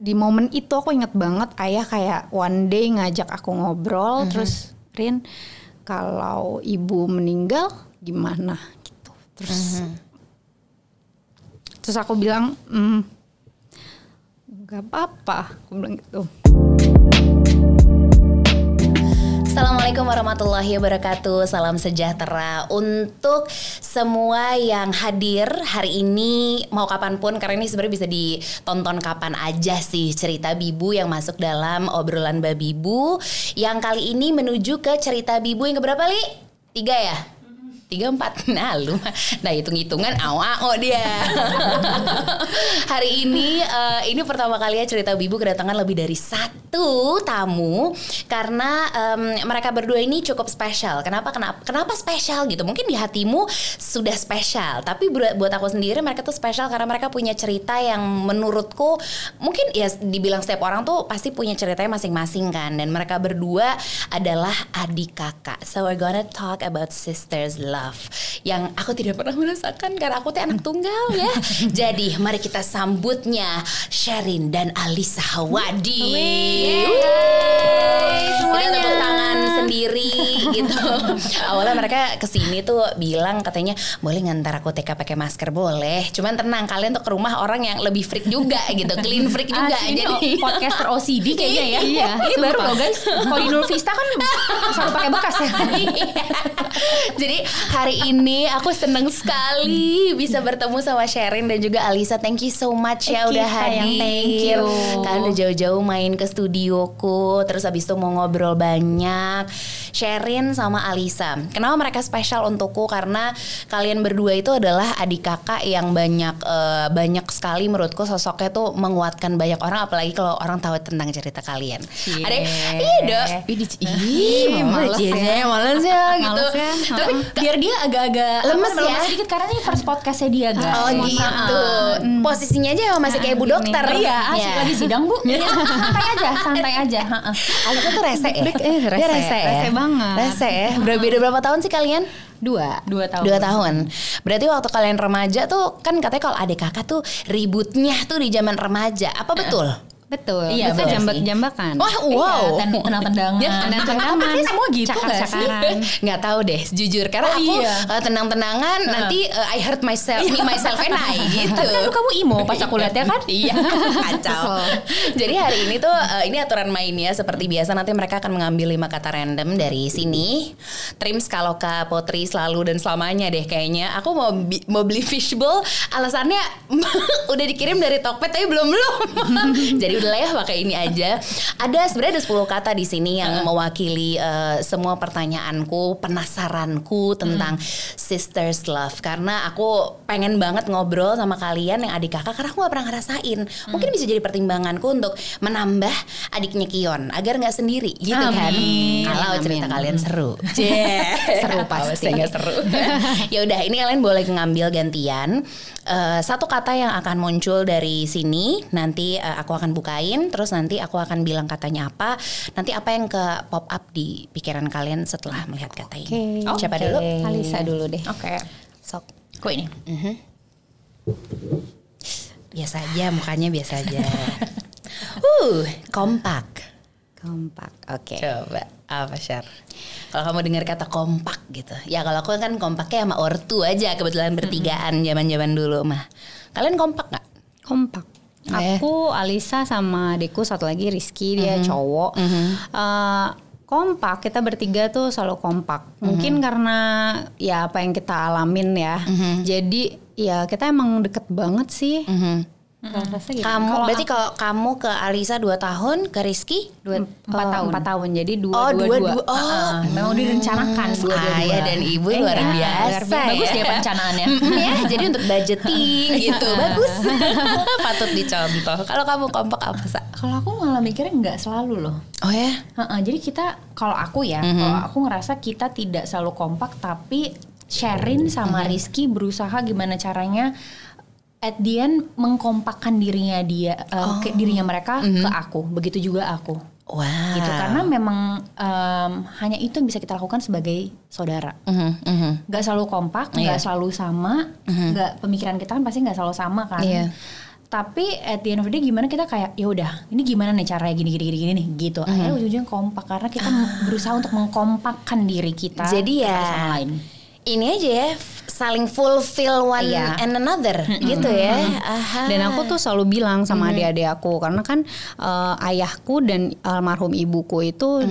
di momen itu aku inget banget ayah kayak one day ngajak aku ngobrol terus Rin kalau ibu meninggal gimana? Gitu. Terus terus aku bilang hmm, nggak apa-apa. Aku bilang gitu Assalamualaikum warahmatullahi wabarakatuh. Salam sejahtera untuk semua yang hadir hari ini mau kapan pun karena ini sebenarnya bisa ditonton kapan aja sih cerita Bibu yang masuk dalam obrolan Babibu yang kali ini menuju ke cerita Bibu yang keberapa li? Tiga ya? Tiga empat. Nah lu nah hitung hitungan awao dia. Hari ini eh, ini pertama kali ya cerita bibu kedatangan lebih dari satu tamu karena em, mereka berdua ini cukup spesial. Kenapa kenapa kenapa spesial gitu? Mungkin di hatimu sudah spesial tapi buat buat aku sendiri mereka tuh spesial karena mereka punya cerita yang menurutku mungkin ya dibilang setiap orang tuh pasti punya ceritanya masing-masing kan. Dan mereka berdua adalah adik kakak. So we're gonna talk about sisters love yang aku tidak pernah merasakan karena aku tuh anak tunggal ya. Jadi mari kita sambutnya Sherin dan Alisa Hawadi. Semuanya. Kita tepuk tangan sendiri gitu. Awalnya mereka ke sini tuh bilang katanya boleh ngantar aku TK pakai masker? Boleh. Cuman tenang kalian tuh ke rumah orang yang lebih freak juga gitu. Clean freak juga ini jadi podcaster OCD kayaknya ya. Iya, ini baru loh guys. Kalau Vista kan selalu pakai bekas ya. Jadi hari ini aku seneng sekali bisa bertemu sama Sherin dan juga Alisa. Thank you so much ya Oke, udah sayang, hadir. thank you. Kalian udah jauh-jauh main ke studioku, terus abis itu mau ngobrol banyak. Sherin sama Alisa. Kenapa mereka spesial untukku? Karena kalian berdua itu adalah adik kakak yang banyak eh, banyak sekali menurutku sosoknya tuh menguatkan banyak orang apalagi kalau orang tahu tentang cerita kalian. Cie. Ada iya dong. Ih, males ya. Males ya gitu. Males ya. Tapi Biar dia agak-agak Lemes ya? sedikit karena ini first podcastnya dia guys. Oh Mohon gitu. maaf. Posisinya aja masih kayak bu dokter. Iya, asik Ya. lagi sidang bu. santai aja, santai aja. Alisa tuh rese ya? Eh, rese. rese ya? Rese banget. Rese ya? Ber- Beda berapa tahun sih kalian? dua Dua tahun. Dua tahun. Berarti waktu kalian remaja tuh kan katanya kalau adik kakak tuh ributnya tuh di zaman remaja. Apa betul? Betul Iya, betul jambak sih. jambakan Wah, wow. Iya, ten- tenang-tendangan. Ya, sih semua gitu nggak sih? cakar-cakaran nggak tahu deh jujur karena Oh, aku iya. eh, tenang-tenangan nanti eh, I hurt myself me myself and I gitu Tapi kan kamu imo pas aku lihat ya kan? Iya, kacau. Jadi hari ini tuh eh, ini aturan mainnya seperti biasa nanti mereka akan mengambil lima kata random dari sini. Trims kalau ke Potri selalu dan selamanya deh kayaknya. Aku mau bi- mau beli fishbowl, alasannya udah dikirim dari Tokped tapi belum belum. Jadi udahlah ya pakai ini aja. Ada sebenarnya ada 10 kata di sini yang mewakili eh, semua pertanyaanku, penasaranku tentang sisters love karena aku pengen banget ngobrol sama kalian yang adik kakak karena aku gak pernah ngerasain. Mungkin bisa jadi pertimbanganku untuk menambah adiknya Kion agar nggak sendiri gitu kan. Amin. Kalau Amin. cerita kalian seru. Seru pasti. Ya, seru. ya udah ini kalian boleh ngambil gantian. Eh, satu kata yang akan muncul dari sini nanti eh, aku akan bukain terus nanti aku akan bilang katanya apa. Nanti apa yang ke pop up di pikiran kalian setelah melihat kata ini. Oke. siapa Oke. dulu? Alisa dulu deh. Oke. sok. Kok ini? biasa aja mukanya biasa aja. Uh kompak. Kompak oke. Coba apa share kalau kamu dengar kata kompak gitu. Ya kalau aku kan kompaknya sama ortu aja kebetulan bertigaan zaman zaman dulu mah. Kalian kompak nggak? Kompak Eh. aku Alisa sama adikku satu lagi Rizky dia cowok. Eh, kompak kita bertiga tuh selalu kompak. Mungkin karena ya apa yang kita alamin ya. Jadi ya kita emang deket banget sih. Mhm. Gitu. Kamu Kalau berarti kalau kamu ke Alisa 2 tahun, ke Rizky dua, empat eh, tahun. empat tahun jadi dua Oh, dua, dua, dua. dua. Oh, Ah, memang direncanakan dua dua Ayah dan ibu Eh, luar iya, biasa luar biasa. Bagus ya. dia perencanaannya. Mm, ya, jadi untuk budgeting gitu. Bagus. Patut dicontoh. Kalau kamu kompak apa, Sa? Kalau aku malah mikirnya nggak selalu loh. Oh ya? Heeh, jadi kita kalau aku ya, Mhm. kalau aku ngerasa kita tidak selalu kompak tapi Sherin sama Mhm. Rizky berusaha gimana caranya at the end mengkompakkan dirinya dia eh, ke dirinya mereka ke aku. Begitu juga aku. Wow. Gitu karena memang em, hanya itu yang bisa kita lakukan sebagai saudara. Mhm, mhm. Gak selalu kompak, Iya. nggak selalu sama, nggak pemikiran kita kan pasti nggak selalu sama kan. Iya. tapi at the end of the day gimana kita kayak ya udah ini gimana nih caranya gini gini gini gini nih gitu Mhm. akhirnya ujung-ujungnya kompak karena kita berusaha untuk mengkompakkan diri kita Jadi ya sama lain ini aja ya saling fulfill one Iya. and another gitu ya. Aha. Dan aku tuh selalu bilang sama adik-adik aku karena kan eh, ayahku dan almarhum ibuku itu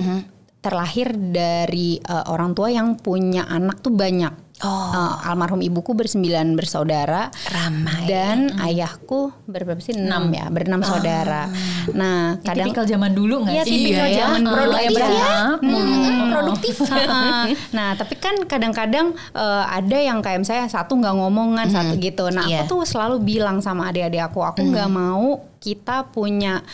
terlahir dari eh, orang tua yang punya anak tuh banyak. Oh. Eh, almarhum ibuku bersembilan bersaudara ramai. dan ayahku berberapa sih enam ya berenam saudara. Nah kadang tipikal zaman dulu nggak Iya, sih tipikal Iya ya. zaman dulu. Produktif Ayah ya. banyak. Mm, produktif. Heeh. nah tapi kan kadang-kadang eh, ada yang kayak misalnya satu nggak ngomongan satu gitu nah Iya. aku tuh selalu bilang sama adik-adik aku aku nggak mau kita punya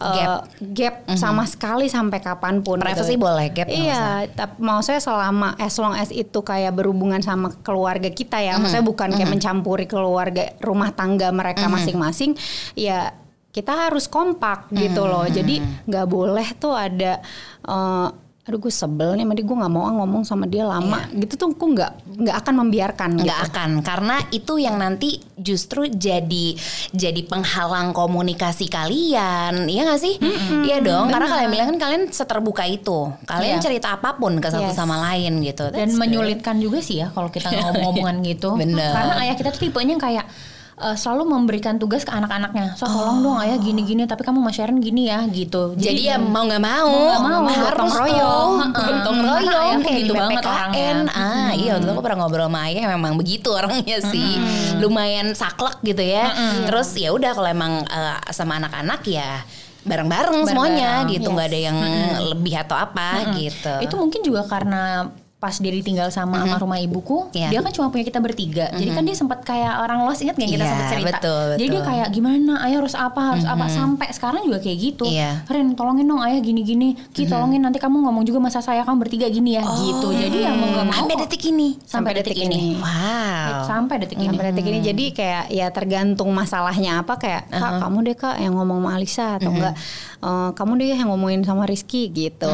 eh, Gap. gap sama sekali sampai kapan pun Privacy gitu. boleh, gap iya tapi mau saya selama as long as itu kayak berhubungan sama keluarga kita ya maksudnya bukan kayak mencampuri keluarga rumah tangga mereka masing-masing ya kita harus kompak gitu loh. Jadi nggak boleh tuh ada eh, aduh gue sebel nih sama dia gue nggak mau ah ngomong sama dia lama gitu tuh gue nggak nggak akan membiarkan nggak gitu. akan karena itu yang nanti justru jadi jadi penghalang komunikasi kalian iya gak sih iya dong karena kalian bilang kan kalian seterbuka itu kalian Iya. cerita apa pun ke satu Yes. sama lain gitu dan That's great. menyulitkan juga sih ya kalau kita ngomong-ngomongan gitu Bener. karena ayah kita tuh tipenya kayak eh, selalu memberikan tugas ke anak-anaknya. So tolong dong ayah gini-gini tapi kamu mas Sharon gini ya gitu. Jadi ya mau nggak mau, Mau nggak mau, harus gotong royong. gotong royong kayak gitu di banget orangnya. ah iya itu aku pernah ngobrol sama ayah memang begitu orangnya sih. Lumayan saklek gitu ya. Terus ya udah kalau emang eh, sama anak-anak ya bareng-bareng semuanya gitu. Nggak ada yang lebih atau apa gitu. Itu mungkin juga karena pas dia ditinggal sama almarhumah ibuku, Iya. dia kan cuma punya kita bertiga. Jadi kan dia sempat kayak orang los ingat nggak yang kita Iya, sempat cerita. betul, Jadi dia betul. kayak gimana, ayah harus apa, harus apa sampai sekarang juga kayak gitu. Iya. Ren, tolongin dong ayah gini-gini. Ki tolongin nanti kamu ngomong juga masa saya kamu bertiga gini ya, gitu. Jadi ya mau nggak mau sampai detik ini sampai detik ini. wow Sampai detik ini. Sampai detik ini jadi kayak ya tergantung masalahnya apa kayak kak kamu deh kak yang ngomong sama Alisa atau enggak eh, kamu deh yang ngomongin sama Rizky gitu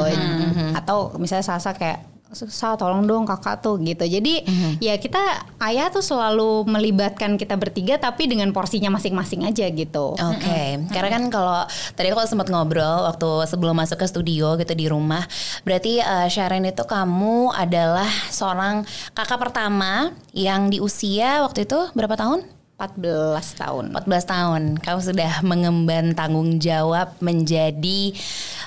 atau misalnya Sasa kayak Sa tolong dong kakak tuh gitu. Jadi ya kita ayah tuh selalu melibatkan kita bertiga tapi dengan porsinya masing-masing aja gitu. Oke, karena kan kalau tadi aku sempat ngobrol waktu sebelum masuk ke studio gitu di rumah, berarti eh, Sharon itu kamu adalah seorang kakak pertama yang di usia waktu itu berapa tahun? 14 tahun. 14 tahun. Kamu sudah mengemban tanggung jawab menjadi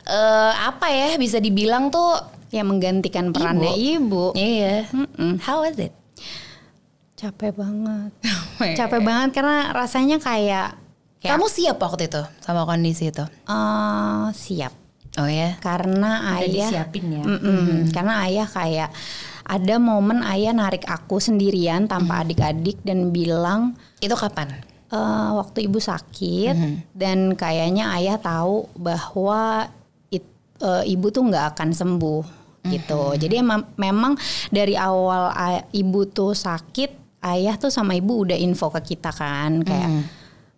eh, apa ya bisa dibilang tuh ya menggantikan perannya ibu, Iya. Mm-mm. How was it? capek banget capek banget karena rasanya kayak kayak Kamu siap waktu itu sama kondisi itu? eh, siap Oh ya. karena Udah ayah disiapin ya. Mm-mm. karena ayah kayak ada momen ayah narik aku sendirian tanpa adik-adik dan bilang Itu kapan? eh, waktu ibu sakit dan kayaknya ayah tahu bahwa it- eh, ibu tuh nggak akan sembuh gitu. Jadi emang memang dari awal ibu tuh sakit ayah tuh sama ibu udah info ke kita kan. Kayak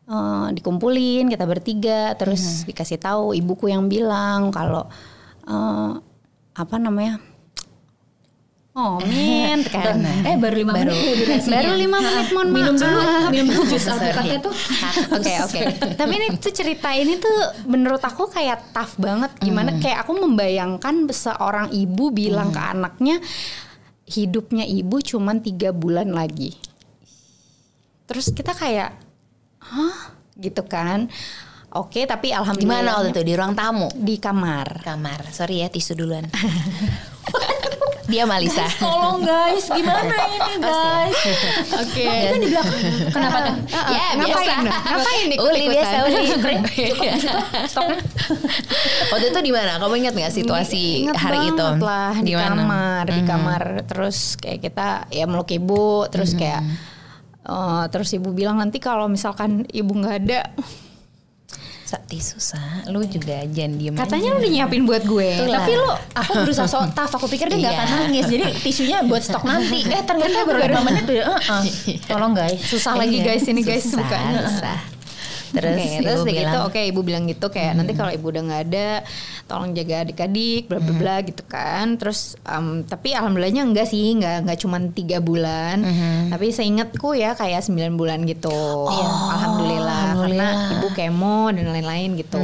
eh, dikumpulin kita bertiga terus dikasih tahu ibuku yang bilang kalau eh, apa namanya oh min kan Eh baru lima Baru. menit durasinya. baru lima menit mohon minum dulu, maaf. minum dulu jus alpukatnya tuh. Oke oke. Tapi ini tuh cerita ini tuh menurut aku kayak tough banget. Gimana kayak aku membayangkan seorang ibu bilang ke anaknya hidupnya ibu cuman tiga bulan lagi. Terus kita kayak, hah, gitu kan? Oke, tapi Di alhamdulillah mana waktu itu? Di ruang tamu. di kamar. kamar. Sorry ya tisu duluan. Dia Malisa. Tolong guys, gimana ini guys? Oke. Kan di belakang. Kenapa tuh? ya ngapain? biasa. Ngapain ikut Uli biasa Uli. Stopnya. Waktu itu di mana? Kamu ingat nggak situasi Ingat hari itu? banget lah di Gimana? kamar, di kamar. Terus kayak kita ya meluk ibu, terus kayak eh, terus ibu bilang nanti kalau misalkan ibu nggak ada, Sa, tisu sa, lu juga jangan diem katanya aja. lu udah nyiapin buat gue. Itulah. Tapi lu, aku berusaha so tough. Aku pikir dia nggak akan Iya. nangis. Jadi tisunya buat stok nanti. Eh ternyata baru lima menit udah. "Eh, eh." Tolong guys. Susah lagi Iya, guys ini guys susah, bukannya. susah. Terus Oke, ibu terus gitu, bilang, oke ibu bilang gitu kayak nanti kalau ibu udah nggak ada, tolong jaga adik-adik, bla bla bla gitu kan. Terus em, tapi alhamdulillahnya enggak sih, nggak nggak cuma tiga bulan, tapi seingatku ya kayak 9 bulan gitu. alhamdulillah, karena ibu kemo dan lain-lain gitu.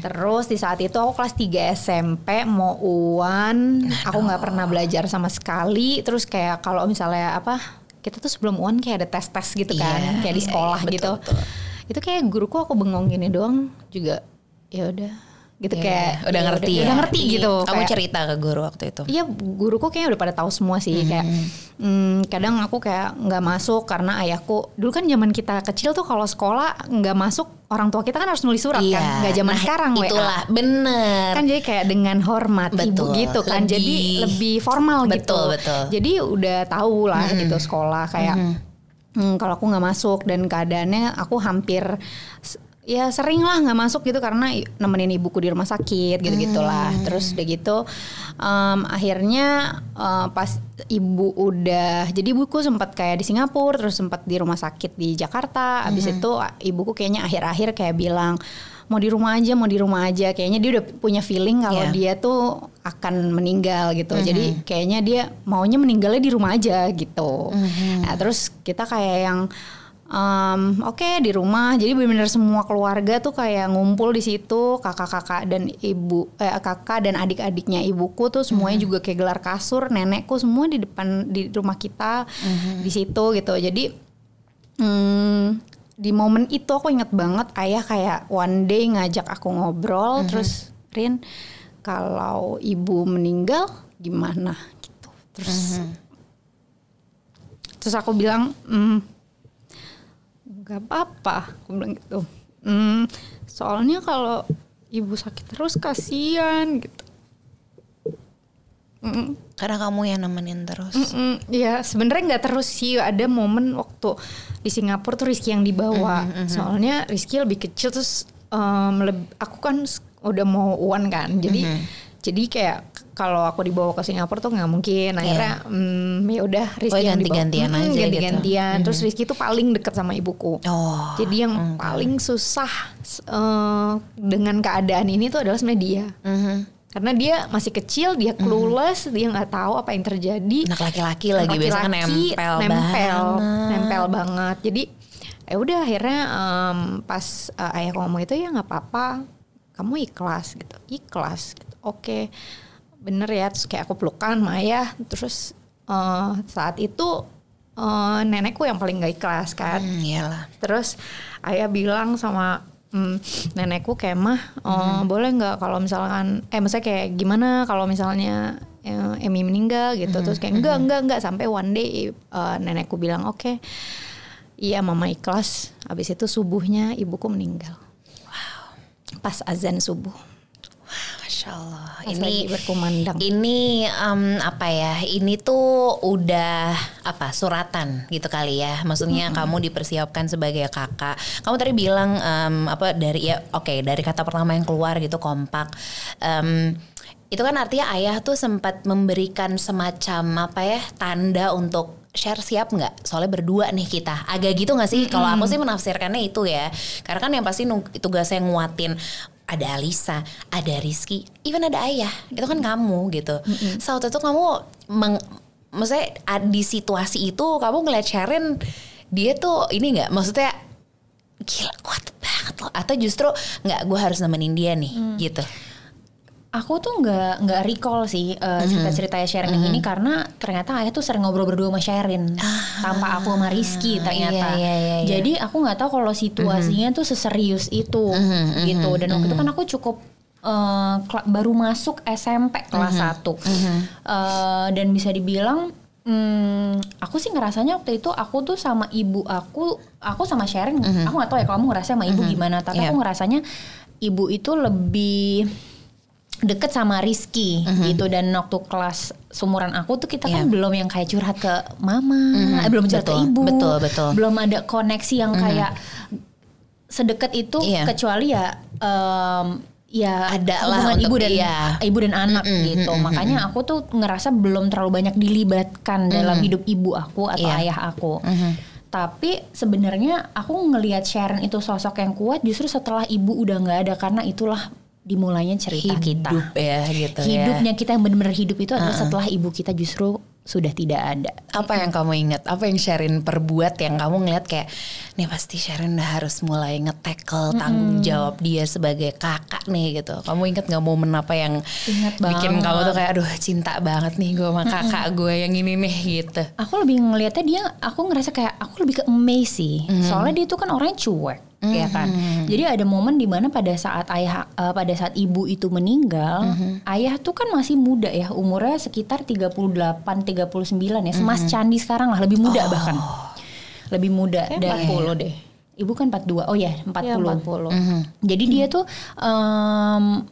Terus di saat itu aku kelas 3 SMP mau uan, aku nggak pernah belajar sama sekali. Terus kayak kalau misalnya apa, kita tuh sebelum uan kayak ada tes-tes gitu kan, Iya, kayak di iya, sekolah iya, gitu. betul, betul. Itu kayak guruku aku bengong gini doang juga ya udah gitu Ya kayak udah, udah ya ngerti udah, ya. udah ngerti gitu. Kamu kayak- cerita ke guru waktu itu. Iya guruku kayaknya udah pada tahu semua sih kayak hmm, kadang aku kayak nggak masuk karena ayahku dulu kan zaman kita kecil tuh kalau sekolah nggak masuk orang tua kita kan harus nulis surat Iya. kan nggak zaman Nah, sekarang WA. Itulah bener. kan jadi kayak dengan hormat ibu Betul. gitu kan Lebih- jadi lebih formal gitu Betul, betul. jadi udah tahu lah gitu sekolah kayak hmm, kalau aku nggak masuk dan keadaannya aku hampir ya sering lah nggak masuk gitu karena nemenin ibuku di rumah sakit gitu gitulah terus udah gitu em, akhirnya eh, pas ibu udah jadi ibuku sempat kayak di Singapura terus sempat di rumah sakit di Jakarta. Abis itu a- ibuku kayaknya akhir-akhir kayak bilang mau di rumah aja mau di rumah aja. Kayaknya dia udah punya feeling kalau Iya. dia tuh akan meninggal gitu. Jadi kayaknya dia maunya meninggalnya di rumah aja gitu. Nah terus kita kayak yang em, oke di rumah. Jadi benar-benar semua keluarga tuh kayak ngumpul di situ. Kakak-kakak dan ibu eh, kakak dan adik-adiknya ibuku tuh semuanya juga kayak gelar kasur. Nenekku semua di depan di rumah kita di situ gitu. Jadi hmm, di momen itu aku inget banget ayah kayak one day ngajak aku ngobrol terus Rin kalau ibu meninggal gimana? Gitu. Terus terus aku bilang hmm, nggak apa-apa. Aku bilang gitu. Hmm, soalnya kalau ibu sakit terus kasihan gitu Mm, Karena kamu yang nemenin terus. Mm-mm, ya sebenarnya nggak terus sih. Ada momen waktu di Singapura tuh Rizky yang dibawa. Soalnya Rizky lebih kecil terus em, leb- aku kan udah mau uan kan. Jadi jadi kayak kalau aku dibawa ke Singapura tuh nggak mungkin. Akhirnya mm, ya udah Rizky Oh, yang dibawa ganti-gantian Mm, aja gitu. ganti-gantian. Terus Rizky tuh paling deket sama ibuku. Oh. jadi yang paling susah eh, dengan keadaan ini tuh adalah sebenarnya dia. Mhm. Karena dia masih kecil dia clueless dia nggak tahu apa yang terjadi Anak laki-laki lagi kan Laki-laki nempel, nempel banget. nempel banget jadi ya udah akhirnya em, pas eh, ayah ngomong itu ya nggak apa-apa kamu ikhlas gitu ikhlas gitu. oke bener ya terus kayak aku pelukan sama ayah terus eh, saat itu eh, nenekku yang paling gak ikhlas kan Hmm, iyalah. Terus ayah bilang sama mm, nenekku kayak mah, oh, boleh nggak kalau misalkan, eh maksudnya kayak gimana kalau misalnya eh, Emi meninggal gitu. Terus kayak enggak enggak enggak. Sampai one day eh, nenekku bilang oke, iya mama ikhlas. Habis itu subuhnya ibuku meninggal. Pas azan subuh, Masya Allah. pas lagi Ini berkumandang. ini em, apa ya? Ini tuh udah apa suratan gitu kali ya. Maksudnya kamu dipersiapkan sebagai kakak. Kamu tadi bilang em, apa dari ya oke dari kata pertama yang keluar gitu kompak. Em, itu kan artinya ayah tuh sempat memberikan semacam apa ya tanda untuk share siap nggak soalnya berdua nih kita agak gitu nggak sih kalau aku sih menafsirkannya itu ya karena kan yang pasti tugasnya nguatin ada Alisa, ada Rizky, even ada ayah, itu kan kamu gitu. Saat itu kamu, meng, maksudnya di situasi itu kamu ngeliat Sharon, dia tuh ini nggak, maksudnya gila kuat banget loh, atau justru nggak gue harus nemenin dia nih gitu. Aku tuh nggak nggak recall sih uh, cerita-ceritanya Sherin yang ini karena ternyata ayah tuh sering ngobrol berdua sama Sherin tanpa aku sama Rizky ternyata. iya, iya, iya, iya. Jadi aku nggak tahu kalau situasinya tuh seserius itu gitu. Dan waktu itu kan aku cukup uh, baru masuk SMP kelas 1 Uh, dan bisa dibilang Hmm, aku sih ngerasanya waktu itu aku tuh sama ibu aku, aku sama Sharon, aku nggak tahu ya kamu ngerasa sama ibu gimana, tapi Iya. aku ngerasanya ibu itu lebih deket sama Rizky gitu dan waktu kelas sumuran aku tuh kita kan Iya. belum yang kayak curhat ke mama, eh, belum curhat Betul, ke ibu, betul, betul. belum ada koneksi yang kayak sedekat itu Iya. kecuali ya em, ya Ada lah hubungan untuk ibu dan iya. ibu dan anak gitu makanya aku tuh ngerasa belum terlalu banyak dilibatkan dalam hidup ibu aku atau Iya. ayah aku tapi sebenarnya aku ngelihat Sharon itu sosok yang kuat justru setelah ibu udah nggak ada karena itulah dimulainya cerita hidup kita. ya gitu Hidupnya ya. kita yang benar-benar hidup itu adalah setelah ibu kita justru sudah tidak ada. Apa yang kamu ingat? Apa yang Sharon perbuat yang kamu ngeliat kayak nih pasti Sharon udah harus mulai nge-tackle tanggung jawab dia sebagai kakak nih gitu. Kamu ingat nggak momen apa yang Ingat bikin banget. kamu tuh kayak aduh cinta banget nih gue sama kakak gue yang ini nih gitu. Aku lebih ngelihatnya dia, aku ngerasa kayak aku lebih ke amazed sih. Soalnya dia tuh kan orangnya cuek, ya kan. Jadi ada momen di mana pada saat ayah, eh, pada saat ibu itu meninggal, ayah tuh kan masih muda ya, umurnya sekitar 38, 39 ya, semas candi sekarang lah, lebih muda bahkan, lebih muda Kayak dari 40 deh. Ibu kan 42, oh ya 40. Iya, 40. Jadi dia tuh em,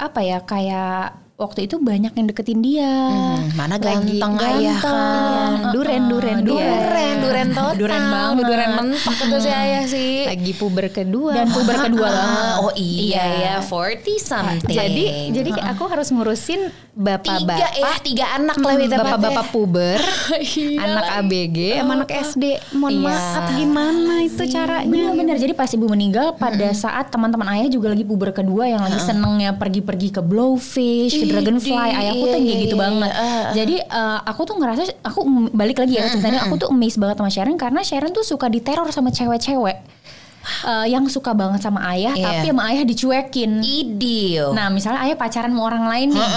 apa ya kayak waktu itu banyak yang deketin dia. Hmm, mana Lagi ganteng ayah kan. ganteng. Duren, duren, duren. Duren, duren total. Duren banget. Duren mentok itu si ayah sih. Lagi puber kedua. Dan puber kedua banget. Ah, oh iya Iya. ya, 40 something. jadi jadi aku harus ngurusin tiga bapak-bapak ya, tiga anak lah bapak-bapak puber, Iya anak. ABG, sama anak SD. Mohon Iya. maaf gimana itu caranya? Bener-bener jadi pas ibu meninggal pada saat teman-teman ayah juga lagi puber kedua yang lagi senengnya pergi-pergi ke blowfish, dragonfly. Ayahku iya, tuh kayak iya, gitu iya. banget. Jadi eh, aku tuh ngerasa aku balik lagi ya ceritanya aku tuh amazed banget sama Sharon karena Sharon tuh suka diteror sama cewek-cewek. Eh, yang suka banget sama ayah Iya. tapi sama ayah dicuekin. Idil. Nah, misalnya ayah pacaran sama orang lain nih.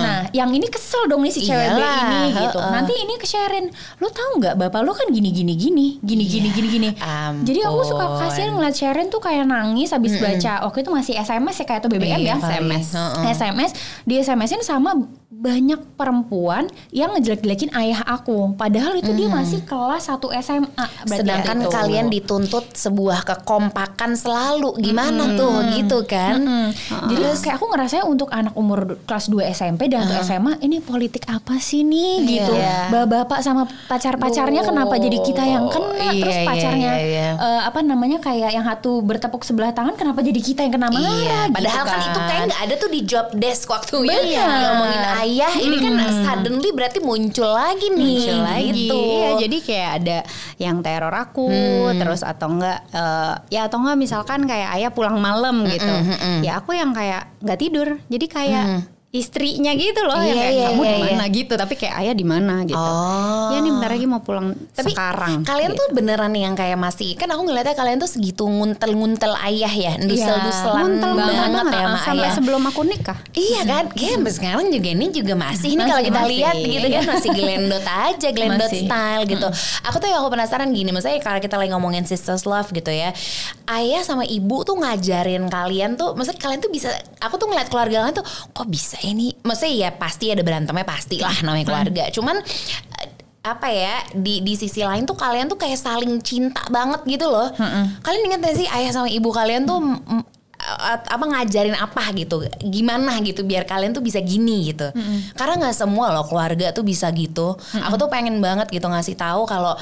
Nah, yang ini kesel dong nih si cewek B ini gitu. Nanti ini ke Sharon, lo tahu nggak bapak lo kan gini gini gini, gini gini gini gini. ampun. Jadi aku suka kasihan ngeliat Sharon tuh kayak nangis habis baca. Waktu itu masih SMS ya kayak atau BBM Iya ya. SMS. heeh. SMS di SMS-in sama banyak perempuan yang ngejelek-jelekin ayah aku. Padahal itu dia masih kelas 1 SMA. Berarti Sedangkan ya. kalian dituntut sebuah kekompakan selalu. Gimana tuh gitu kan? Hmm. Jadi kayak aku ngerasanya untuk anak umur kelas 2 SMP dan atau SMA ini politik apa sih nih gitu. Iya. Bapak-bapak sama pacar-pacarnya kenapa jadi kita yang kena Iya, terus iya, pacarnya iya, iya. eh, apa namanya kayak yang satu bertepuk sebelah tangan kenapa jadi kita yang kena marah Iya, gitu padahal kan. itu kayak nggak ada tuh di job desk waktu ya Bener. ngomongin ayah ini kan suddenly berarti muncul lagi nih muncul lagi. gitu. Iya, jadi kayak ada yang teror aku, terus atau enggak eh, ya atau enggak misalkan kayak ayah pulang malam gitu. Ya aku yang kayak nggak tidur. Jadi kayak istrinya gitu loh Iya, yang kayak iya, kamu iya, di mana gitu, tapi kayak ayah di mana gitu. Oh. Ya nih bentar lagi mau pulang Tapi sekarang. kalian gitu. tuh beneran yang kayak masih kan aku ngeliatnya kalian tuh segitu nguntel-nguntel ayah ya, dusel-duselan Muntel banget, banget ya sama sampai ayah. sebelum aku nikah. Iya kan, kayak sampai sekarang juga ini juga masih nih kalau kita masih. lihat gitu kan masih gelendot aja, gelendot Masih. style gitu. Aku tuh yang aku penasaran gini, maksudnya kalau kita lagi ngomongin sisters love gitu ya, ayah sama ibu tuh ngajarin kalian tuh, maksudnya kalian tuh bisa, aku tuh ngeliat keluarga kalian tuh, kok bisa ini, maksudnya ya pasti ada berantemnya pasti lah namanya keluarga, cuman eh, apa ya di di sisi lain tuh kalian tuh kayak saling cinta banget gitu loh. Kalian ingat gak sih ayah sama ibu kalian tuh apa ngajarin apa gitu? Gimana gitu biar kalian tuh bisa gini gitu. Karena nggak semua loh keluarga tuh bisa gitu. Aku tuh pengen banget gitu ngasih tahu kalau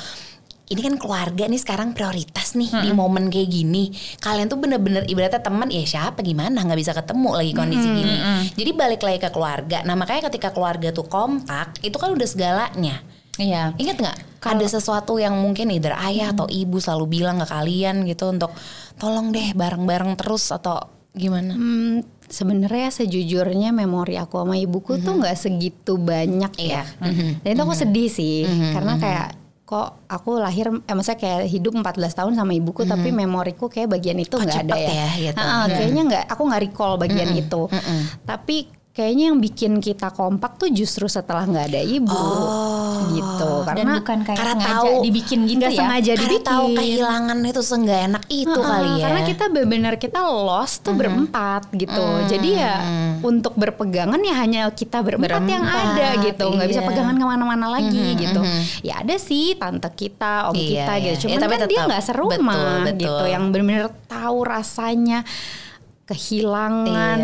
ini kan keluarga nih sekarang prioritas nih di momen kayak gini. Kalian tuh bener-bener ibaratnya teman ya siapa gimana? Nggak bisa ketemu lagi kondisi gini. jadi balik lagi ke keluarga. Nah makanya ketika keluarga tuh kompak itu kan udah segalanya. Iya. Ingat nggak? Ada sesuatu yang mungkin either ayah atau ibu selalu bilang ke kalian gitu untuk tolong deh bareng-bareng terus atau gimana? Hmm, sebenarnya sejujurnya memori aku sama ibuku tuh nggak segitu banyak Iya. ya. Dan itu aku sedih sih karena kayak kok aku lahir eh maksudnya kayak hidup 14 tahun sama ibuku tapi memoriku kayak bagian itu nggak ada ya. ya, gitu. Ha-ha, Kayaknya nggak aku nggak recall bagian itu. Tapi kayaknya yang bikin kita kompak tuh justru setelah nggak ada ibu gitu. Dan Karena bukan kayak karena sengaja tahu- dibikin gitu nggak ya. sengaja Karena dibikin. tahu kehilangan itu seenggak enak itu Heeh, kali ya. Karena kita benar-benar kita lost tuh berempat gitu. Jadi ya untuk berpegangan ya hanya kita berempat, yang Berempat, ada gitu. nggak bisa iya. pegangan ke mana-mana lagi gitu. Ya ada sih tante kita, om Iya, kita iya. gitu. Ya, Cuman tapi kan dia tetap. nggak serumah Betul, betul. gitu. Yang benar-benar tahu rasanya kehilangan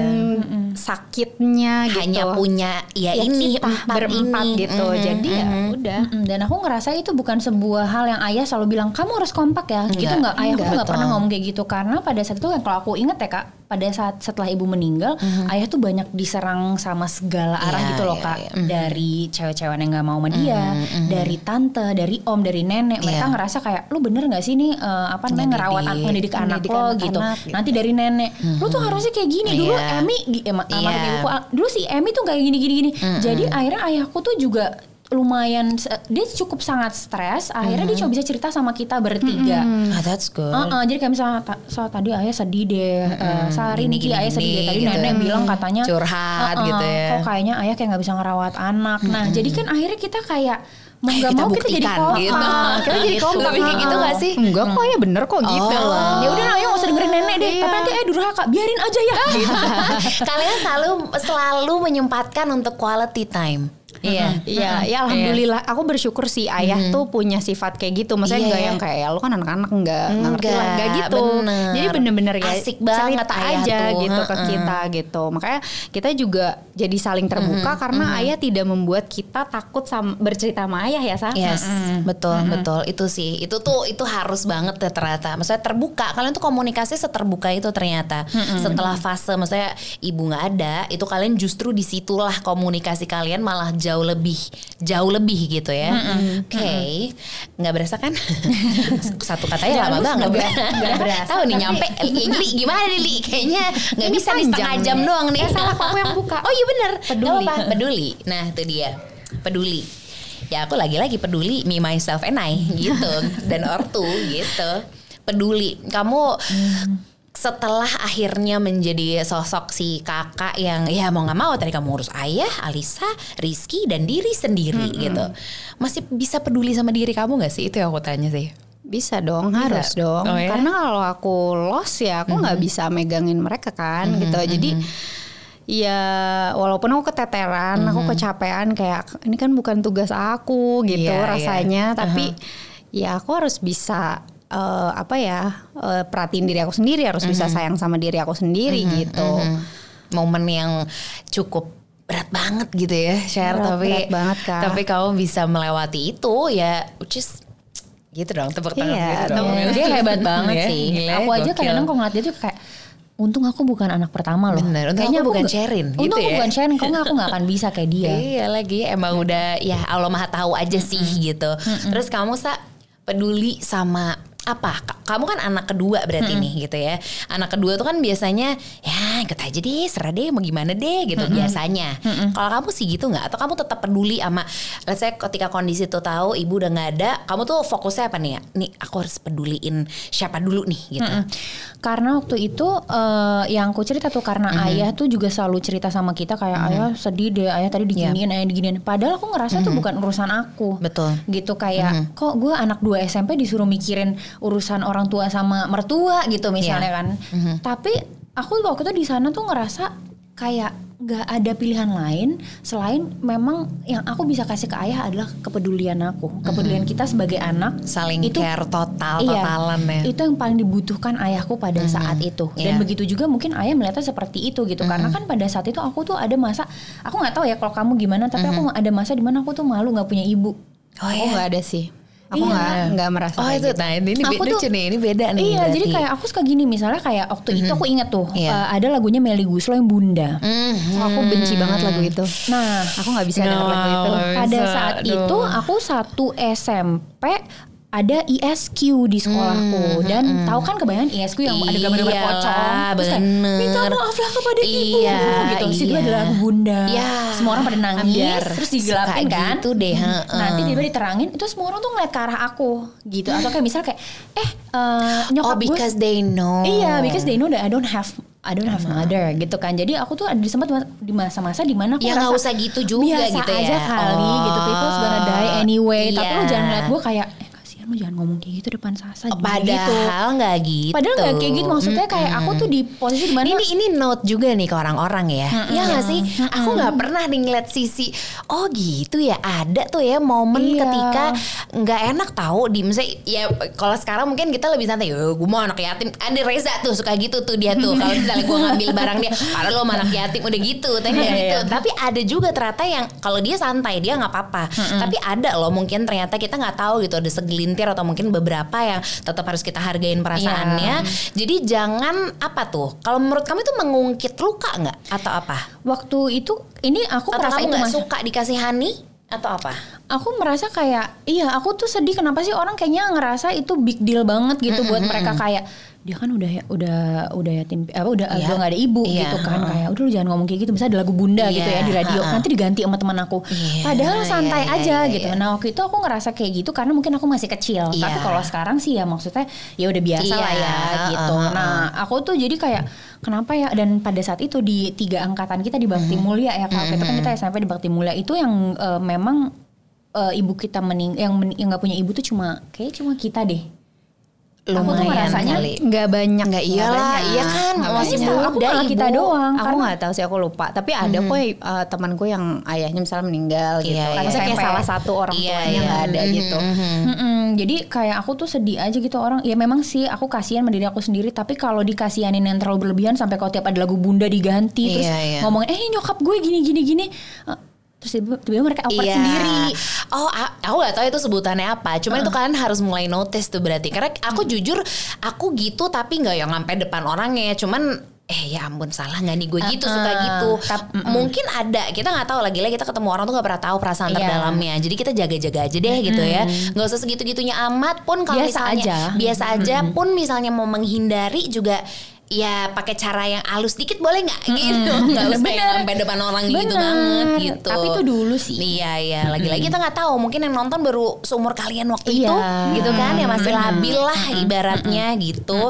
sakitnya gitu. hanya punya ya, Ya, ini kita empat berempat ini. gitu. Mhm, Jadi ya mhm. udah. Mm-mm, dan aku ngerasa itu bukan sebuah hal yang ayah selalu bilang kamu harus kompak ya gitu nggak ayah aku enggak, nggak pernah ngomong kayak gitu karena pada saat itu yang kalau aku inget ya kak pada saat setelah ibu meninggal mm-hmm. ayah tuh banyak diserang sama segala arah yeah, gitu loh yeah, kak yeah. Mm-hmm. dari cewek-cewek yang nggak mau sama dia mm-hmm. dari tante dari om dari nenek mereka Yeah. ngerasa kayak lu bener nggak sih nih uh, apa namanya ngerawat anak mendidik anak lo anak-anak gitu gitu. nanti dari nenek lu tuh harusnya kayak gini dulu Iya. Emi eh, Iya. almarhum ibuku, ah, dulu si Emi tuh kayak gini gini gini jadi akhirnya ayahku tuh juga lumayan dia cukup sangat stres akhirnya dia cuma bisa cerita sama kita bertiga Ah, that's good. Heeh, jadi kayak misalnya ta- so, tadi ayah sedih deh, eh, sehari Gini, ini ayah sedih deh. Tadi gitu. nenek bilang katanya Curhat "Heeh, gitu ya." Kok kayaknya ayah kayak nggak bisa ngerawat anak. Nah, jadi kan akhirnya kita kayak mau Ayo nggak mau kita jadi kompak. gitu. kita jadi Gitu. kompak Lebih kayak gitu gak sih? enggak kok ya bener kok gitu Oh. loh Ya udah, ayo nggak usah dengerin nenek deh. Tapi nanti eh durhaka, biarin aja ya. Gitu. Kalian selalu selalu menyempatkan untuk quality time. Iya. Iya, ya alhamdulillah. Aku bersyukur sih ayah tuh punya sifat kayak gitu. Maksudnya Iya, nggak iya. yang kayak lu kan anak-anak nggak nggak ngerti lah, Enggak, nggak gitu. bener. Jadi bener-bener ya Asik banget cerita ayah aja tuh, gitu ke kita gitu. Makanya kita juga jadi saling terbuka karena ayah tidak membuat kita takut sama bercerita sama ayah ya, Sa. Yes, betul betul itu sih itu tuh itu harus banget ya ternyata. Maksudnya terbuka kalian tuh komunikasi seterbuka itu ternyata. Setelah fase maksudnya ibu nggak ada, itu kalian justru di situlah komunikasi kalian malah jauh lebih jauh lebih gitu ya. Oke, nggak berasa kan? Satu katanya lama banget. nggak- berasa, Tahu nih nyampe Li, Li, gimana nih Li? Kayaknya nggak bisa nih setengah jam doang nih. Eh, salah, aku yang buka. Oh iya bener. Peduli. Apa-apa, peduli. Nah itu dia peduli. Ya aku lagi-lagi peduli me myself and I gitu dan ortu gitu. Peduli. Kamu setelah akhirnya menjadi sosok si kakak yang ya mau nggak mau tadi kamu urus ayah, Alisa, Rizky dan diri sendiri gitu. Masih bisa peduli sama diri kamu nggak sih? Itu yang aku tanya sih. Bisa dong, harus dong. Oh, ya? Karena kalau aku lost ya aku nggak bisa megangin mereka kan gitu. Jadi ya walaupun aku keteteran, aku kecapean kayak ini kan bukan tugas aku gitu Iya, iya. rasanya, tapi ya aku harus bisa eh, apa ya eh, perhatiin diri aku sendiri, harus bisa sayang sama diri aku sendiri gitu. Momen yang cukup berat banget gitu ya share Berat- tapi berat banget, Kak. tapi kamu bisa melewati itu ya which is gitu dong tepuk tangan Iya, gitu dong Iya, dia hebat banget Ya, sih. gila, aku aja gokil. kadang-kadang kalau ngeliat dia tuh kayak Untung aku bukan anak pertama loh. Bener, untung aku bukan Sherin, Untung gitu aku ya. bukan Sherin, kalau nggak aku nggak akan bisa kayak dia. Iya lagi emang udah ya Allah maha tahu aja sih gitu. Terus kamu sa peduli sama apa? Ka- Kamu kan anak kedua berarti nih gitu ya. Anak kedua tuh kan biasanya ya ikut aja deh, serah deh mau gimana deh gitu biasanya. Kalau kamu sih gitu nggak? Atau kamu tetap peduli sama let's say ketika kondisi tuh tahu ibu udah nggak ada, kamu tuh fokusnya apa nih ya? Nih aku harus peduliin siapa dulu nih gitu. Karena waktu itu eh, yang aku cerita tuh karena ayah tuh juga selalu cerita sama kita kayak ayah sedih deh, ayah tadi diginiin, ayah diginiin. Padahal aku ngerasa tuh bukan urusan aku. Betul. Gitu kayak kok gue anak 2 SMP disuruh mikirin urusan orang tua sama mertua gitu misalnya kan. Tapi aku waktu itu di sana tuh ngerasa kayak nggak ada pilihan lain selain memang yang aku bisa kasih ke ayah adalah kepedulian aku, kepedulian kita sebagai anak Saling care total Iya, totalan ya. Itu yang paling dibutuhkan ayahku pada saat itu. Dan Iya. begitu juga mungkin ayah melihatnya seperti itu gitu. Karena kan pada saat itu aku tuh ada masa aku nggak tahu ya kalau kamu gimana, tapi aku ada masa di mana aku tuh malu nggak punya ibu. Oh Aku nggak ada sih. Aku Iya. nggak nggak merasa Oh itu gitu. nah ini Aku beda tuh- nih ini beda nih. iya, jadi kayak aku suka gini misalnya kayak waktu itu aku inget tuh Iya. eh, ada lagunya Melly Guslo yang Bunda. Mhm. Aku benci banget lagu itu. Nah, Aku nggak bisa denger lagu itu. No. Pada saat aduh. itu aku satu SMP ada ISQ di sekolahku dan tahu kan kebayang ISQ yang ada gambar-gambar Iyalah, pocong terus minta maaflah kepada ibu Iya, gitu Terus itu iya. adalah bunda Iya. semua orang pada nangis Ambiar. terus digelapin kan gitu deh, heeh. nanti tiba diterangin itu semua orang tuh ngeliat ke arah aku gitu atau kayak misal kayak eh eh, nyokap Oh gue because they know. Iya, because they know that I don't have I don't have mother gitu kan. Jadi aku tuh ada di sempat di masa-masa di mana aku Ya nggak usah gitu juga biasa gitu ya. aja kali gitu. People's gonna die anyway. Tapi iya. lu jangan ngeliat gue kayak lu jangan ngomong kayak gitu depan Sasa gitu. Padahal nggak gitu. Padahal nggak kayak gitu maksudnya kayak aku tuh di posisi di mana Ini ini note juga nih ke orang-orang ya. Iya nggak sih? Aku nggak pernah nih ngeliat sisi. Oh gitu ya. Ada tuh ya momen Iya. ketika nggak enak tahu di misalnya ya kalau sekarang mungkin kita lebih santai. Yo, gue mau anak yatim. Ada Reza tuh suka gitu tuh dia tuh. Kalau misalnya gue ngambil barang dia, padahal lo anak yatim udah gitu. Tapi Iya, gitu. iya. Tapi ada juga ternyata yang kalau dia santai dia nggak apa-apa. Tapi ada loh mungkin ternyata kita nggak tahu gitu ada segelintir segelintir atau mungkin beberapa yang tetap harus kita hargain perasaannya. Jadi jangan apa tuh? Kalau menurut kamu itu mengungkit luka nggak atau apa? Waktu itu ini aku Atau merasa kamu itu nggak suka dikasihani atau apa? aku merasa kayak iya aku tuh sedih kenapa sih orang kayaknya ngerasa itu big deal banget gitu buat mereka kayak dia kan udah ya- udah udah yatim apa udah Iya. udah gak ada ibu Iya, gitu kan kayak udah lu jangan ngomong kayak gitu. Bisa ada lagu bunda gitu Iya, ya di radio heeh. nanti diganti sama teman aku. Iya, padahal santai iya, aja iya, gitu. iya. nah waktu itu aku ngerasa kayak gitu karena mungkin aku masih kecil. Iya. tapi kalau sekarang sih ya maksudnya ya udah biasa lah Iya, ya gitu. heeh, nah aku tuh jadi kayak kenapa ya? Dan pada saat itu di tiga angkatan kita di Bakti Mulia ya kalau itu kan kita SMP di Bakti Mulia itu yang eh, memang eh, ibu kita mening yang men- yang nggak punya ibu tuh cuma kayak cuma kita deh. Aku tuh Lumayan kali. nggak banyak Nggak iyalah, banyak. iya kan, Nggak masih banyak. muda Aku malah kita doang. aku karena- nggak tahu sih aku lupa tapi ada kok uh, temanku yang ayahnya misalnya meninggal gitu Iya, kan iya. Maksudnya kayak salah satu orang Iya, tuanya iya. nggak ada gitu Mm-mm, jadi kayak aku tuh sedih aja gitu orang ya memang sih aku kasihan sama diri aku sendiri tapi kalau dikasihanin yang terlalu berlebihan sampai kalau tiap ada lagu bunda diganti terus Iya, iya. ngomongin eh nyokap gue gini gini gini Eh, terus tiba- tiba-tiba mereka awkward Iya. sendiri Oh, aku gak tahu itu sebutannya apa. Cuman itu kalian harus mulai notice tuh berarti. Karena aku jujur, aku gitu tapi nggak yang sampai depan orangnya. Cuman eh ya ampun salah nggak nih gue gitu suka gitu. Tap- Mungkin ada kita nggak tahu lagi lah kita ketemu orang tuh nggak pernah tahu perasaan Iya. terdalamnya. Jadi kita jaga-jaga aja deh gitu ya. Nggak usah segitu gitunya amat pun kalau Biasa misalnya aja. biasa aja pun misalnya mau menghindari juga ya pakai cara yang halus dikit boleh nggak gitu nggak usah yang sampai depan orang gitu Bener. banget gitu Tapi itu dulu sih. Iya iya lagi-lagi kita nggak tahu mungkin yang nonton baru seumur kalian waktu Iya. itu gitu kan ya masih labil lah ibaratnya gitu.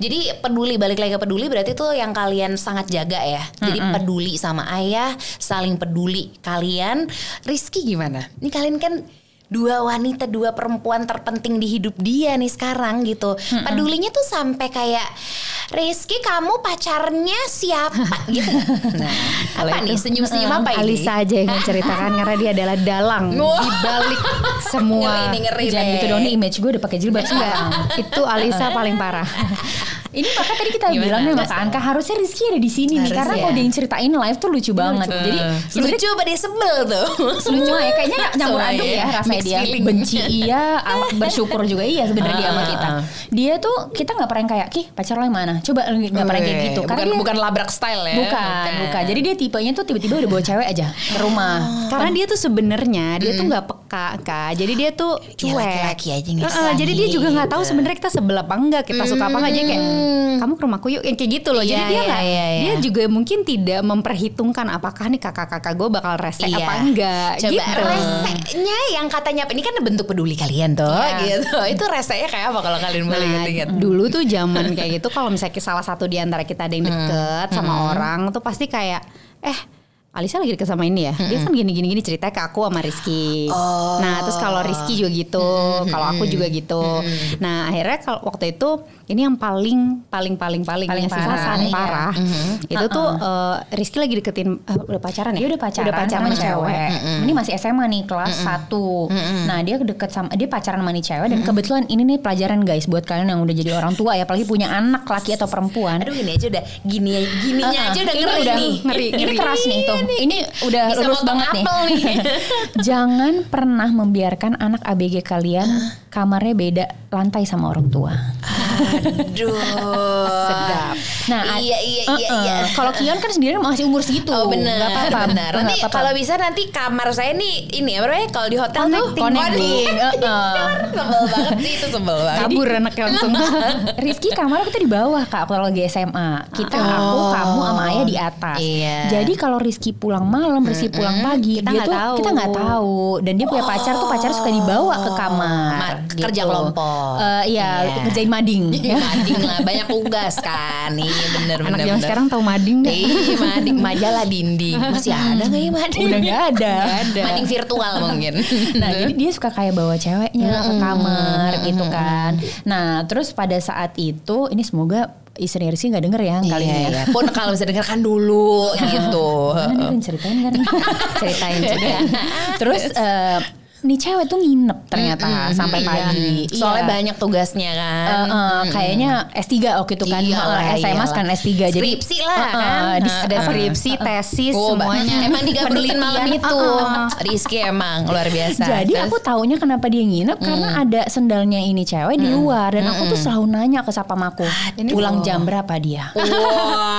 Jadi peduli balik lagi ke peduli berarti tuh yang kalian sangat jaga ya. Jadi peduli sama ayah, saling peduli kalian. Rizky gimana? Ini kalian kan dua wanita, dua perempuan terpenting di hidup dia nih sekarang gitu. Pedulinya tuh sampai kayak Rizky kamu pacarnya siapa gitu. Nah, apa nih senyum-senyum apa ini? Alisa aja yang menceritakan karena dia adalah dalang di balik semua Ngeri nih, ngeri jangan gitu dong nih image gue udah pakai jilbab Enggak, itu Alisa paling parah. Ini maka tadi kita Gimana? bilang nih Kak Anka harusnya Rizky ada di sini nih karena ya. kalau dia yang ceritain live tuh lucu banget. Jadi sebenarnya lucu apa dia sebel tuh? semua ya kayaknya nyampur Semua aduk ya. ya rasanya dia feeling. benci iya al- bersyukur juga iya sebenarnya dia sama Ah, kita ah. dia tuh kita nggak pernah kayak ki pacar lo yang mana coba lu nggak pernah kayak gitu bukan, dia bukan labrak style ya. bukan bukan jadi dia tipenya tuh tiba-tiba udah bawa cewek aja ke rumah Karena dia tuh sebenarnya dia tuh nggak peka kak. Jadi dia tuh Ya, cuek. laki-laki aja nih, Heeh, jadi dia juga nggak tahu sebenarnya kita sebelah apa enggak, kita suka apa enggak. Jadi kayak kamu ke rumahku yuk, yang kayak gitu loh. Jadi Iya, dia iya, nggak, iya, iya. dia juga mungkin tidak memperhitungkan apakah nih kakak-kakak gue bakal rese Iya. apa enggak. Coba gitu. resenya yang katanya ini kan bentuk peduli kalian tuh Iya. gitu. Itu resenya kayak apa kalau kalian boleh Nah, inget-inget? dulu tuh zaman kayak gitu kalau misalnya salah satu di antara kita ada yang deket sama orang tuh pasti kayak eh Alisa lagi deket sama ini ya. Dia kan gini gini ceritanya ke aku sama Rizky. Oh. Nah, terus kalau Rizky juga gitu, kalau aku juga gitu. Nah, akhirnya kalau waktu itu ini yang paling paling paling paling, Paling ya, parah, saat iya. parah. Itu tuh eh, Rizky lagi deketin eh, udah pacaran ya? dia udah pacaran, udah pacaran sama cewek. Ini masih SMA nih kelas 1. Nah, dia deket sama dia pacaran sama nih cewek dan kebetulan ini nih pelajaran guys buat kalian yang udah jadi orang tua ya apalagi punya anak laki atau perempuan. Aduh ini aja udah gini gininya aja udah Ini ngeri udah nih. ngeri, Ini ngeri. keras nih tuh. Ini udah Bisa lurus banget nih. nih. Jangan pernah membiarkan anak ABG kalian kamarnya beda lantai sama orang tua. Aduh. Sedap. Nah, iya iya iya Uh-uh. iya. Kalau Kion kan sendiri masih umur segitu. Oh benar, Gak apa-apa. benar. Nanti kalau bisa nanti kamar saya nih ini apa namanya kalau di hotel tuh Connecting. Uh-uh. sebel banget sih itu sebel banget. Kabur anaknya langsung. Rizky kamar kita di bawah kak kalau lagi SMA. Kita aku, kamu sama ayah di atas. Iya. Jadi kalau Rizky pulang malam, Rizky pulang pagi, Kita dia nggak tuh tahu. kita nggak tahu. Dan dia punya pacar tuh pacar suka dibawa ke kamar. Ma- kerja kelompok. Eh, iya, Iya. kerjain mading. ya. Mading lah banyak tugas kan. Iya bener Anak bener. bener. sekarang tahu mading nggak? Iya mading majalah dinding masih ada nggak ya mading? Udah nggak ada. ada. Mading virtual mungkin. Nah jadi dia suka kayak bawa ceweknya ke kamar gitu kan. Nah terus pada saat itu ini semoga istri Rizky nggak denger ya kali Iya, ini ya. iya. Pun kalau bisa dengarkan dulu gitu. Mana nih ceritain kan? Ceritain juga. Terus eh, nih cewek tuh nginep ternyata sampai pagi. Soalnya Iya. banyak tugasnya kan. Eh, eh, kayaknya S3 waktu itu kan Iyalah, SMA iyalah. kan S3 jadi Skripsi lah eh, kan. di- ada skripsi, tesis, Oh, semuanya. Emang digabungin malam itu. Uh-uh. Rizky emang luar biasa. Jadi Terus? aku taunya kenapa dia nginep karena ada sendalnya ini cewek di luar dan aku tuh selalu nanya ke sapam aku pulang jam berapa dia?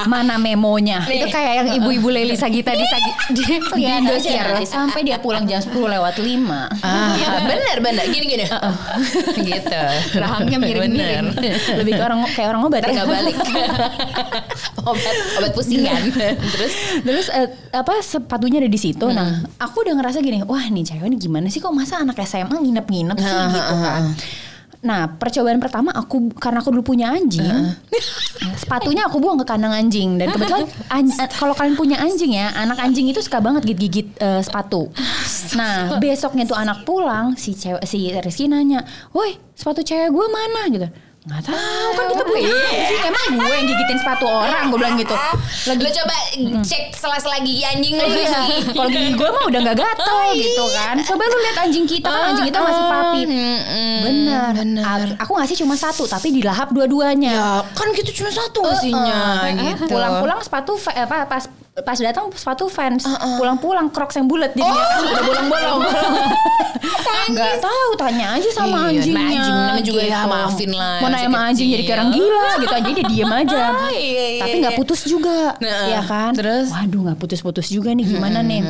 Mana memonya? Itu kayak yang ibu-ibu Leli Sagita di Sagi di, di Indosiar sampai dia pulang jam 10 lewat 5. Ah, bener bener gini gini. gitu. Rahangnya miring-miring. Bener. Lebih ke orang kayak orang obat ya. Nggak balik. obat obat pusing kan. Terus Terus eh, apa sepatunya ada di situ. Nah, aku udah ngerasa gini, wah nih cewek ini gimana sih kok masa anak SMA nginep-nginep sih gitu kan. Nah, percobaan pertama aku karena aku dulu punya anjing, sepatunya aku buang ke kandang anjing dan kebetulan an- kalau kalian punya anjing ya, anak anjing itu suka banget gigit-gigit eh, sepatu. Nah, besoknya tuh anak pulang, si cewek si Rizky nanya, "Woi, sepatu cewek gue mana?" gitu. Nggak tahu kan kita punya anjing, emang gue yang gigitin sepatu orang, gue bilang gitu. lagi lo coba cek sela-sela gigi anjing lo Iya. Kalau gigi gue mah udah gak gatel gitu kan. Coba lu lihat anjing kita kan anjing kita masih papi. Bener. Aku ngasih cuma satu tapi dilahap dua-duanya. Ya kan gitu cuma satu ngasihnya gitu. Pulang-pulang sepatu eh, apa pas pas datang sepatu fans. Pulang-pulang crocs yang bulat jadinya kan udah bolong-bolong. Gak tahu tanya aja sama Iya, anjingnya. anjing namanya juga ya, maafin lah, Mau nanya sama anjing jadi kecil. gila gitu aja dia diem aja. iya, iya, Tapi nggak iya. putus juga, Nah, ya kan? terus? Waduh nggak putus-putus juga nih gimana nih?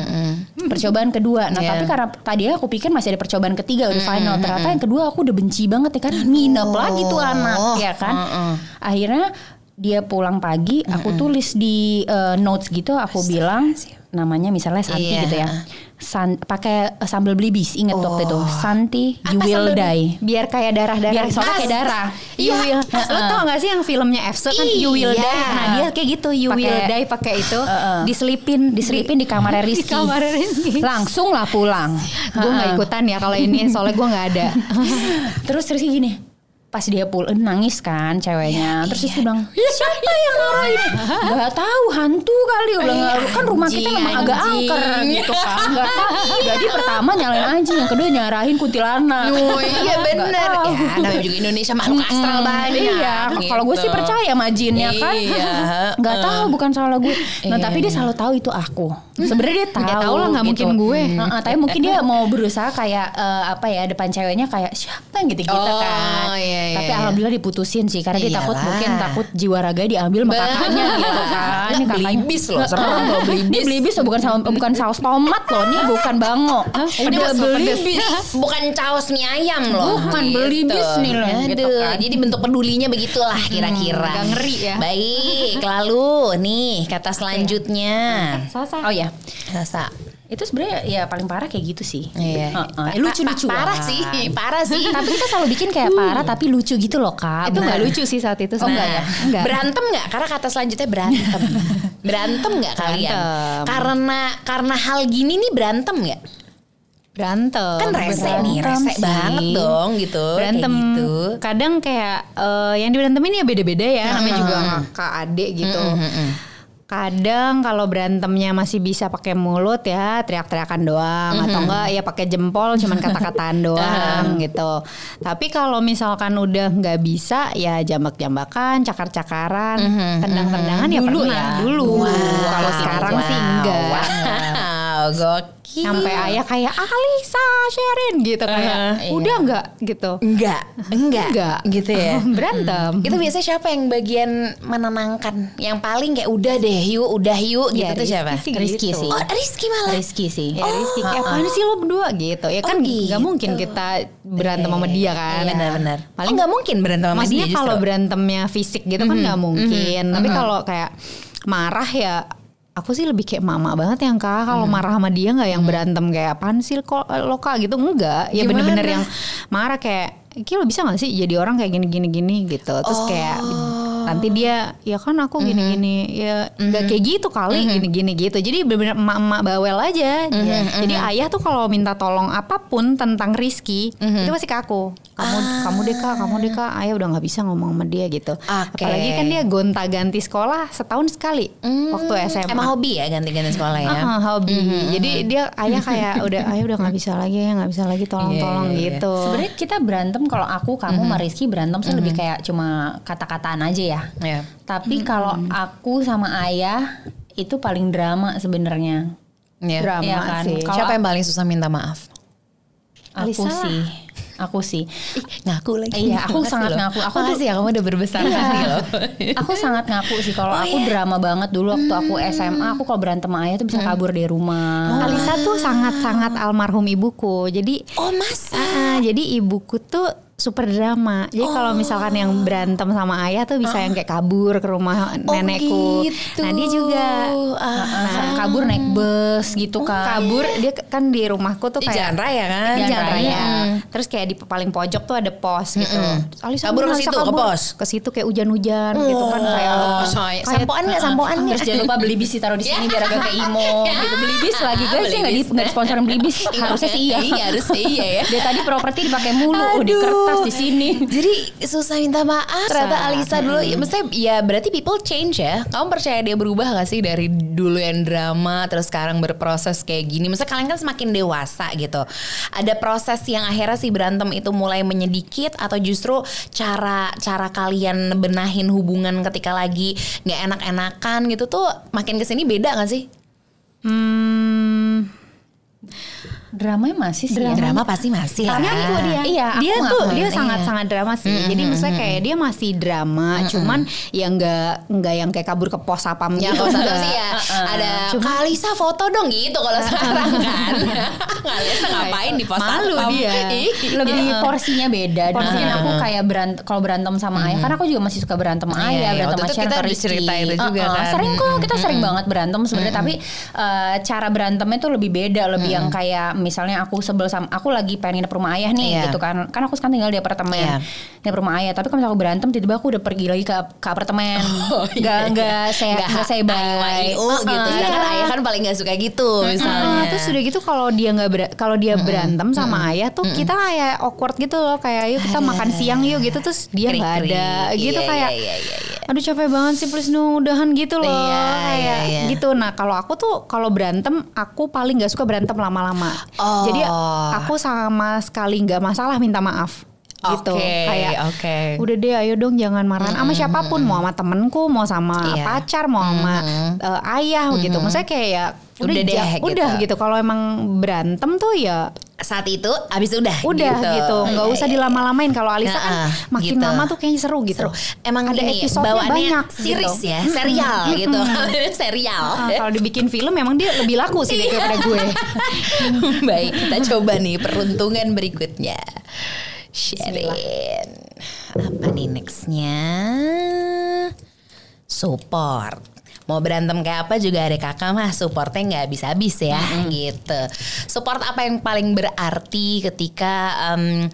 Percobaan kedua. Nah Iya. tapi karena tadi aku pikir masih ada percobaan ketiga udah final. Ternyata yang kedua aku udah benci banget ya kan nginep lagi tuh anak ya kan. Akhirnya dia pulang pagi, aku tulis di eh, notes gitu, aku bilang namanya misalnya Santi Iya. gitu ya. San, pakai eh, sambal belibis inget waktu itu Santi you Apa will die biar kayak darah-darah. biar soalnya kayak Ah, darah You will. Lo tau gak sih yang filmnya FC kan You Will Iya. Die. Nah dia kayak gitu You Pakai- Will Die pakai itu Heeh. diselipin diselipin di di Rizky kamar Rizky. langsung lah pulang Gue nggak ikutan ya kalau ini soalnya gue nggak ada. Terus Rizky gini pas dia pulang nangis kan ceweknya terus dia bilang siapa yang naruh ini nggak tahu hantu kali udah nggak- kan rumah kita memang agak angker gitu kan nggak tahu jadi pertama nyalain anjing yang kedua nyarahin kuntilanak Oh iya bener tahu. Ya namanya juga Indonesia makhluk astral banyak Iya, kalau gue sih gitu. percaya sama jinnya kan. Iya, Nggak tahu bukan salah gue. Nah, Iya, tapi dia selalu tahu itu aku. Sebenarnya dia tahu. Ya tahu lah, nggak mungkin gue. Heeh, tapi mungkin dia mau berusaha kayak eh, apa ya depan ceweknya kayak siapa yang gitu-gitu Oh, kan. Iya, iya, tapi iya. alhamdulillah diputusin sih karena dia takut mungkin takut jiwa raga diambil sama kakaknya gitu kan. Ini kakaknya Belibis loh, serem loh, belibis. Ini belibis loh, bukan saus bukan saus tomat loh, ini bukan bango. Ini Udah mas- belibis. bukan caos mie ayam loh. Bukan, belibis nih loh, gitu Aduh, kan. Jadi bentuk pedulinya begitulah kira-kira. agak ngeri ya. Baik, lalu nih kata selanjutnya. Sasa. Oh ya. Sasa. Itu sebenarnya ya paling parah kayak gitu sih. Iya. Heeh, lucu-lucuan. Pa- Parah sih, parah sih. tapi kita selalu bikin kayak parah tapi lucu gitu loh kak. Itu nggak lucu sih saat itu. Oh, enggak ya? Enggak. Berantem nggak? Karena kata selanjutnya berantem. berantem nggak kalian? Berantem. Karena karena hal gini nih berantem nggak? Berantem. Kan rese nih, berantem rese sih. banget dong gitu. berantem kayak gitu. kadang kayak eh, yang diberantemin ya beda-beda ya namanya juga kakak adik gitu kadang kalau berantemnya masih bisa pakai mulut ya teriak-teriakan doang. Atau enggak ya pakai jempol cuman kata-kataan doang gitu. Tapi kalau misalkan udah nggak bisa ya jambak-jambakan cakar-cakaran tendang-tendangan ya Dulu pernah. ya? dulu. Wow. kalau sekarang sih Wow, enggak. Wow, gokil. Sampai ayah kayak Alisa Sherin gitu kayak iya. udah enggak gitu Enggak, enggak, Enggak. gitu ya. berantem Itu biasanya siapa yang bagian menenangkan? Yang paling kayak udah deh, yuk, udah yuk gitu Ya, tuh siapa? Rizky sih Rizky gitu. sih. Oh, Rizky malah. Rizky sih. Ya Rizky, kayak apaan sih lo berdua gitu Ya kan Oh, nggak gitu. mungkin kita berantem sama dia kan Iya, benar-benar. Paling oh, nggak mungkin berantem sama Maksudnya dia kalau berantemnya fisik gitu kan nggak mungkin Tapi kalau kayak marah ya Aku sih lebih kayak mama banget yang kak. Kalau marah sama dia nggak yang berantem kayak apaan sih kok lo kak? Gitu Enggak. Ya bener-bener yang marah kayak Ki lo bisa gak sih jadi orang kayak gini-gini gini gitu. Terus kayak nanti dia ya kan aku gini-gini ya nggak kayak gitu kali gini-gini gitu. Jadi bener-bener emak-emak bawel aja. Jadi ayah tuh kalau minta tolong apa pun tentang Rizky itu pasti ke aku kamu kamu deh kak kamu deh kak ayah udah nggak bisa ngomong sama dia gitu Oke. apalagi kan dia gonta ganti sekolah setahun sekali waktu SMA Emang hobi ya ganti-ganti sekolah ya? Ah, hobi jadi dia ayah kayak udah ayah udah nggak bisa lagi ya nggak bisa lagi tolong tolong Iya, iya, iya. gitu Sebenarnya kita berantem kalau aku, kamu, sama Rizky berantem sih lebih kayak cuma kata-kataan aja ya. Iya. Tapi kalau aku sama ayah itu paling drama sebenarnya. Iya. drama Iya kan? sih Siapa yang paling susah minta maaf? Aku Alisa. sih, aku sih. Ngaku lagi. Iya, aku Makasih sangat loh. ngaku. Aku Makasih tuh- ya kamu udah berbesar hati loh. aku sangat ngaku sih kalau aku drama banget dulu waktu aku SMA. Aku kalau berantem sama ayah tuh bisa kabur dari rumah. Alisa tuh sangat sangat almarhum ibuku jadi Oh masa? Ah, jadi ibuku tuh super drama. Jadi kalau misalkan yang berantem sama ayah tuh bisa yang kayak kabur ke rumah nenekku. gitu. Nah dia juga Ah. Nah, kabur naik bus gitu kan. kabur dia kan di rumahku tuh kayak jalan raya kan? Jalan jalan raya. raya. Terus kayak di paling pojok tuh ada pos gitu. Terus Alisa Kabur ke situ, ke pos? Ke situ kayak hujan-hujan gitu kan kayak Oh, sampoan nggak sampoan nggak? Terus jangan lupa beli bis ditaruh di sini biar agak kayak imo gitu. Beli bis lagi guys sih nggak di sponsorin beli bis. Harusnya sih iya. Iya harusnya iya ya. Dia tadi properti dipakai mulu, oh, di kertas di sini. Jadi susah minta maaf ternyata Alisa dulu ya maksudnya ya berarti people change ya. Kamu percaya dia berubah gak sih dari dulu yang drama terus sekarang berproses kayak gini. Maksudnya kalian kan semakin dewasa gitu. Ada proses yang akhirnya si berantem itu mulai menyedikit atau justru cara cara kalian benahin hubungan ketika lagi nggak enak-enakan gitu tuh makin ke sini beda gak sih? hmm, Dramanya masih sih ya. Drama pasti masih lah. Karena aku dia, Iya, aku dia tuh dia iya. sangat-sangat drama sih. Jadi maksudnya kayak dia masih drama, cuman ya nggak nggak yang kayak kabur ke pos apa Ya gitu. enggak. sih ya ada Kalisa foto dong gitu kalau sekarang kan. Kalisa ngapain di pos Malu satpam? dia. Ih, lebih iya. porsinya beda dan mungkin aku kayak berantem kalau berantem sama ayah karena aku juga masih suka berantem sama Iya, ayah iya. berantem sama kita diceritain itu juga Uh-uh. kan. sering kok kita sering banget berantem sebenarnya tapi eh, cara berantemnya tuh lebih beda lebih yang kayak misalnya aku sebel sama aku lagi pengen nginep rumah ayah nih Iya. gitu kan kan aku sekarang tinggal di apartemen Iya. nginep rumah ayah tapi kalau misalnya aku berantem tiba-tiba aku udah pergi lagi ke ke apartemen Oh, iya, nggak iya. nggak saya Nggak nggak saya bye IU gitu. Uh-uh. Sedangkan Iya. ayah kan paling gak suka gitu misalnya. Ah, terus udah gitu kalau dia nggak ber- kalau dia berantem sama ayah tuh kita kayak awkward gitu loh kayak yuk kita makan siang yuk gitu terus dia nggak ada gitu Iya, kayak iya, iya, iya. Aduh capek banget sih please dong udahan gitu loh. Iya, iya, iya. gitu. Nah kalau aku tuh kalau berantem aku paling nggak suka berantem lama-lama. Oh. jadi aku sama sekali nggak masalah minta maaf. Gitu. Oke, kayak oke. udah deh ayo dong jangan marahan sama siapa pun. Mau sama temenku mau sama Iya. pacar mau sama eh, ayah gitu. Maksudnya kayak ya udah, Udah deh, ja- gitu. udah gitu kalau emang berantem tuh ya Saat itu abis udah udah gitu nggak Iya, usah dilama-lamain kalau Alisa kan Nah, makin gitu. lama tuh kayaknya seru gitu Seru. Emang ada ini bawaannya banyak series gitu. ya, serial gitu. serial. Ah, kalau dibikin film memang dia lebih laku sih Iya. daripada gue Baik, kita coba nih peruntungan berikutnya. Sharin. Apa nih nextnya? Support. Mau berantem kayak apa juga ada kakak mah supportnya nggak habis-habis ya gitu. Support apa yang paling berarti ketika em,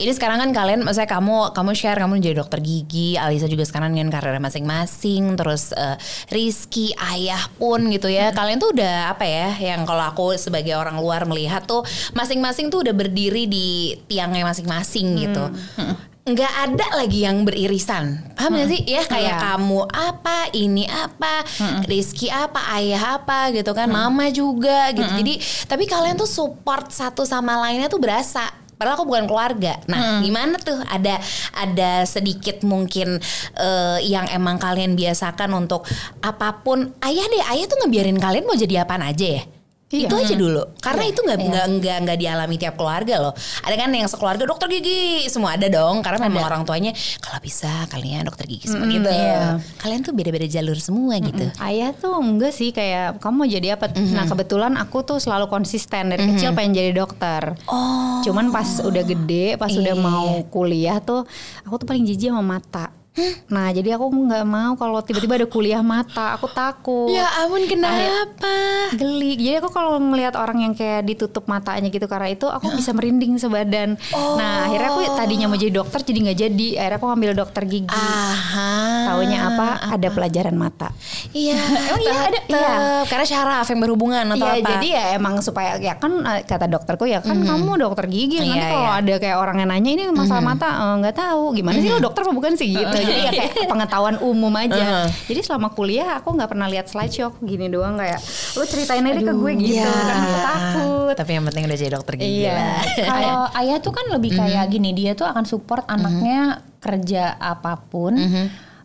ini sekarang kan kalian, maksudnya kamu kamu share kamu jadi dokter gigi, Alisa juga sekarang dengan karir masing-masing, terus eh, Rizky, ayah pun gitu ya. Kalian tuh udah apa ya? Yang kalau aku sebagai orang luar melihat tuh masing-masing tuh udah berdiri di tiangnya masing-masing gitu. Nggak ada lagi yang beririsan paham gak sih ya kayak Iya. kamu apa ini apa Rizky apa ayah apa gitu kan mama juga gitu jadi tapi kalian tuh support satu sama lainnya tuh berasa Padahal aku bukan keluarga. Nah, gimana tuh? Ada ada sedikit mungkin eh, yang emang kalian biasakan untuk apa pun. Ayah deh, ayah tuh ngebiarin kalian mau jadi apaan aja ya. Iya. Itu aja dulu. Karena itu nggak nggak nggak nggak dialami tiap keluarga loh. Ada kan yang sekeluarga dokter gigi semua ada dong. Karena memang orang tuanya kalau bisa kalian dokter gigi semua gitu. iya. Kalian tuh beda-beda jalur semua gitu. Ayah tuh enggak sih kayak kamu mau jadi apa? Mhm. Nah kebetulan aku tuh selalu konsisten dari kecil pengen jadi dokter. Oh. Cuman pas udah gede, pas udah Iya, mau iya. kuliah tuh, aku tuh paling jijik sama mata. Nah jadi aku nggak mau kalau tiba-tiba ada kuliah mata, aku takut. Ya ampun kenapa? Geli. Jadi aku kalau ngelihat orang yang kayak ditutup matanya gitu karena itu aku bisa merinding sebadan. Nah akhirnya aku tadinya mau jadi dokter jadi nggak jadi. Akhirnya aku ngambil dokter gigi. Aha. Taunya apa? Ada pelajaran mata. Iya. Oh iya, ada. Iya. Karena syaraf yang berhubungan atau Iya apa? jadi ya emang supaya ya kan eh, kata dokterku ya kan kamu dokter gigi nanti Iya, kalau iya. ada kayak orang yang nanya ini masalah mata eh, nggak tahu gimana sih lo dokter apa bukan sih gitu jadi ya kayak pengetahuan umum aja. Jadi selama kuliah aku nggak pernah lihat slideshow gini doang kayak lo ceritain aja ke gue gitu. Iya. karena aku takut. Tapi yang penting udah jadi dokter gigi Iya. Kalau ayah tuh kan lebih kayak gini, dia tuh akan support anaknya kerja apa pun.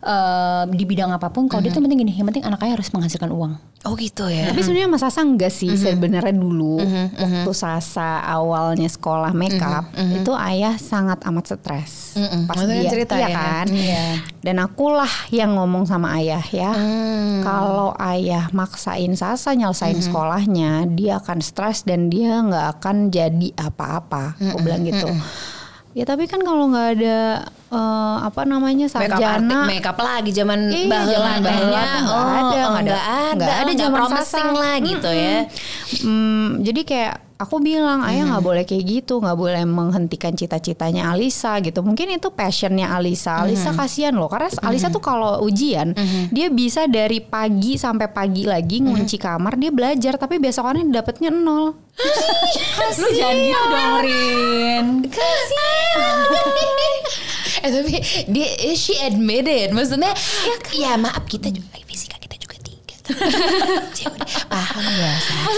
Eh, di bidang apa pun, kalau dia tuh penting gini, yang penting anak ayah harus menghasilkan uang. Oh gitu ya. Tapi sebenarnya Mas Sasa enggak sih sebenarnya dulu waktu Sasa awalnya sekolah makeup itu ayah sangat amat stres pas Maksudnya dia cerita iya ya? kan. Dan akulah yang ngomong sama ayah ya. Kalau ayah maksain Sasa nyelesain sekolahnya, dia akan stres dan dia nggak akan jadi apa-apa. Aku bilang gitu. Ya tapi kan kalau nggak ada eh, apa namanya Makeup sarjana makeup lagi zaman Iya, baheula tehnya. Oh, ada, oh, nggak ada. nggak ada, nggak zaman promising lah gitu ya. Hmm, jadi kayak aku bilang ayah nggak boleh kayak gitu, nggak boleh menghentikan cita-citanya Alisa gitu. Mungkin itu passionnya Alisa. Alisa kasihan loh, karena Alisa tuh kalau ujian dia bisa dari pagi sampai pagi lagi ngunci kamar dia belajar, tapi besokannya dapetnya nol. Lu jangan gitu dong, Rin. eh tapi dia eh, she admitted. Maksudnya ya, maaf kita juga Ya paham ya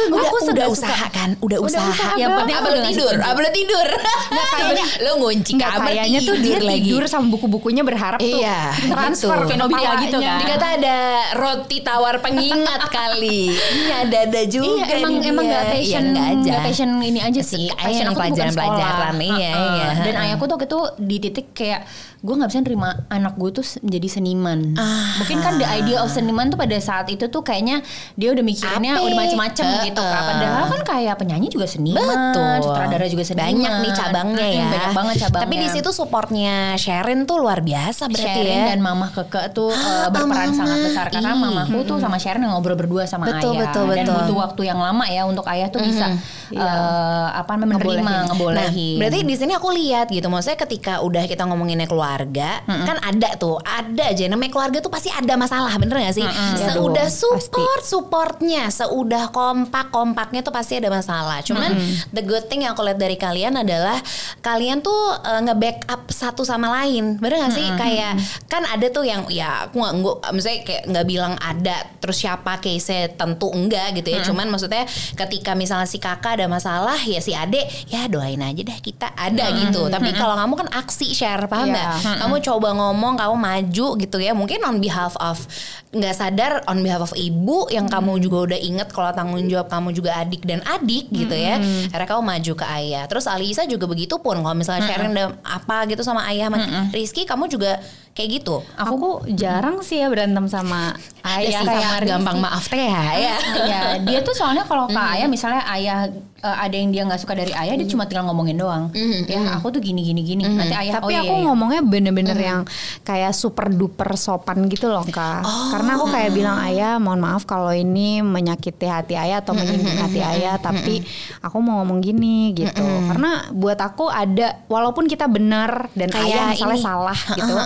udah, aku udah sudah usaha kan udah, usaha, usaha yang penting apa Udah tidur apa tidur kayaknya lo ngunci Nggak, kamar kayaknya tuh dia lagi tidur sama buku-bukunya berharap tuh Iya, transfer gitu. ke Kayak Nobita gitu kan. Dikata ada roti tawar pengingat kali. Ini ada ada juga Iya emang emang dia. nggak passion Iya, nggak aja. nggak passion ini aja sih. Passion aku tuh pelajaran-pelajaran, sekolah. iya, Heeh. iya. Dan ayahku tuh waktu itu di titik kayak gue nggak bisa nerima anak gue tuh menjadi seniman. Ah. Mungkin kan the idea of seniman tuh pada saat itu tuh kayaknya dia udah mikirinnya Ape. udah macem-macem gitu kan. Padahal kan kayak penyanyi juga seniman, Betul. sutradara juga seniman. Banyak nih cabangnya ya. Mm, Banyak banget cabangnya. Tapi di situ supportnya Sharon tuh luar biasa berarti Sharon ya. dan Mama Keke tuh uh, Ah, berperan Mama. sangat besar karena Ih. mamaku tuh sama Sharon yang ngobrol berdua sama Betul, ayah betul, dan betul. butuh waktu yang lama ya untuk ayah tuh bisa uh, apa namanya menerima Ngebolehin. Nah, berarti di sini aku lihat gitu, maksudnya ketika udah kita ngomonginnya keluarga, kan ada tuh, ada aja namanya keluarga tuh pasti ada masalah, bener gak sih? Ya Seudah support, supportnya, seudah kompak, kompaknya tuh pasti ada masalah. Cuman the good thing yang aku lihat dari kalian adalah kalian tuh uh, nge-backup satu sama lain, bener gak sih? Kayak kan ada tuh yang ya aku nggak, nggak- misalnya kayak nggak bilang ada, terus siapa case tentu enggak gitu ya. Cuman maksudnya ketika misalnya si kakak ada masalah ya si adek ya doain aja deh kita ada gitu. Tapi kalau kamu kan aksi share paham Iya. Nggak? Kamu coba ngomong, kamu maju gitu ya. Mungkin on behalf of nggak sadar on behalf of ibu yang kamu juga udah inget kalau tanggung jawab kamu juga adik dan adik gitu ya. Akhirnya kamu maju ke ayah. Terus Alisa juga begitu pun kalau misalnya sharing ada apa gitu sama ayah sama Rizky kamu juga kayak gitu. Aku jarang sih ya berantem sama ayah sama kayak gampang Rizky. maaf teh ya. ya. ya dia tuh soalnya kalau ke ayah misalnya ayah uh, ada yang dia nggak suka dari ayah dia cuma tinggal ngomongin doang ya aku tuh gini gini gini nanti ayah Tapi oh aku iya, iya. ngomongnya bener-bener yang kayak super duper sopan gitu loh kak. Karena aku kayak bilang ayah, mohon maaf kalau ini menyakiti hati ayah atau menyinggung hati ayah, tapi aku mau ngomong gini gitu. Karena buat aku ada, walaupun kita benar dan Kayak ayah misalnya ini. salah gitu,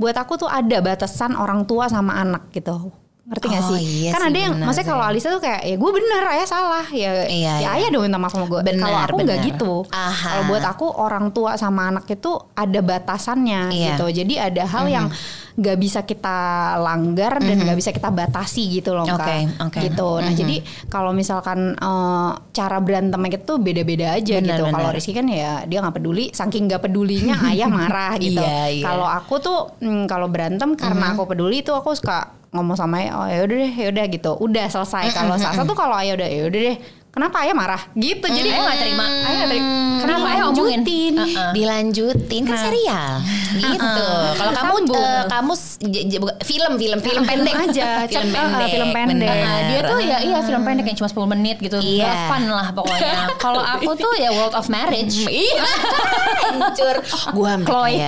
buat aku tuh ada batasan orang tua sama anak gitu. Ngerti gak Oh, sih? iya kan sih, ada yang, benar maksudnya kalau. Alisa tuh kayak, ya gue bener, ayah salah, ya, Iya, ya iya. ayah dong minta maaf sama gue. Kalau aku nggak gitu. Kalau buat aku orang tua sama anak itu ada batasannya Iya. gitu. Jadi ada hal yang nggak bisa kita langgar dan nggak bisa kita batasi gitu loh Oke, kak. oke. Gitu. Nah jadi kalau misalkan eh, cara berantemnya itu beda-beda aja Benar, gitu. Kalau. Rizky kan ya dia nggak peduli. Saking nggak pedulinya ayah marah gitu. Iya, iya. Kalau aku tuh mm, kalau berantem karena aku peduli itu aku suka ngomong sama oh ya udah deh, ya udah gitu, udah selesai. Kalau Sasa tuh kalau ayah udah ya udah deh, kenapa ayah marah gitu jadi Ayah nggak terima. Ayah nggak terima. Kenapa ayah omongin? Dilanjutin. Uh-uh. dilanjutin kan serial gitu. Kalau kamu Sambung. eh, kamu j- bukan- film film film pendek aja, film cek, uh, pendek film pendek. Nah, dia tuh ya iya film pendek yang cuma 10 menit gitu. Iya. Gak fun lah pokoknya. Kalau aku tuh ya World of Marriage. Iya, hancur. Gua Chloe.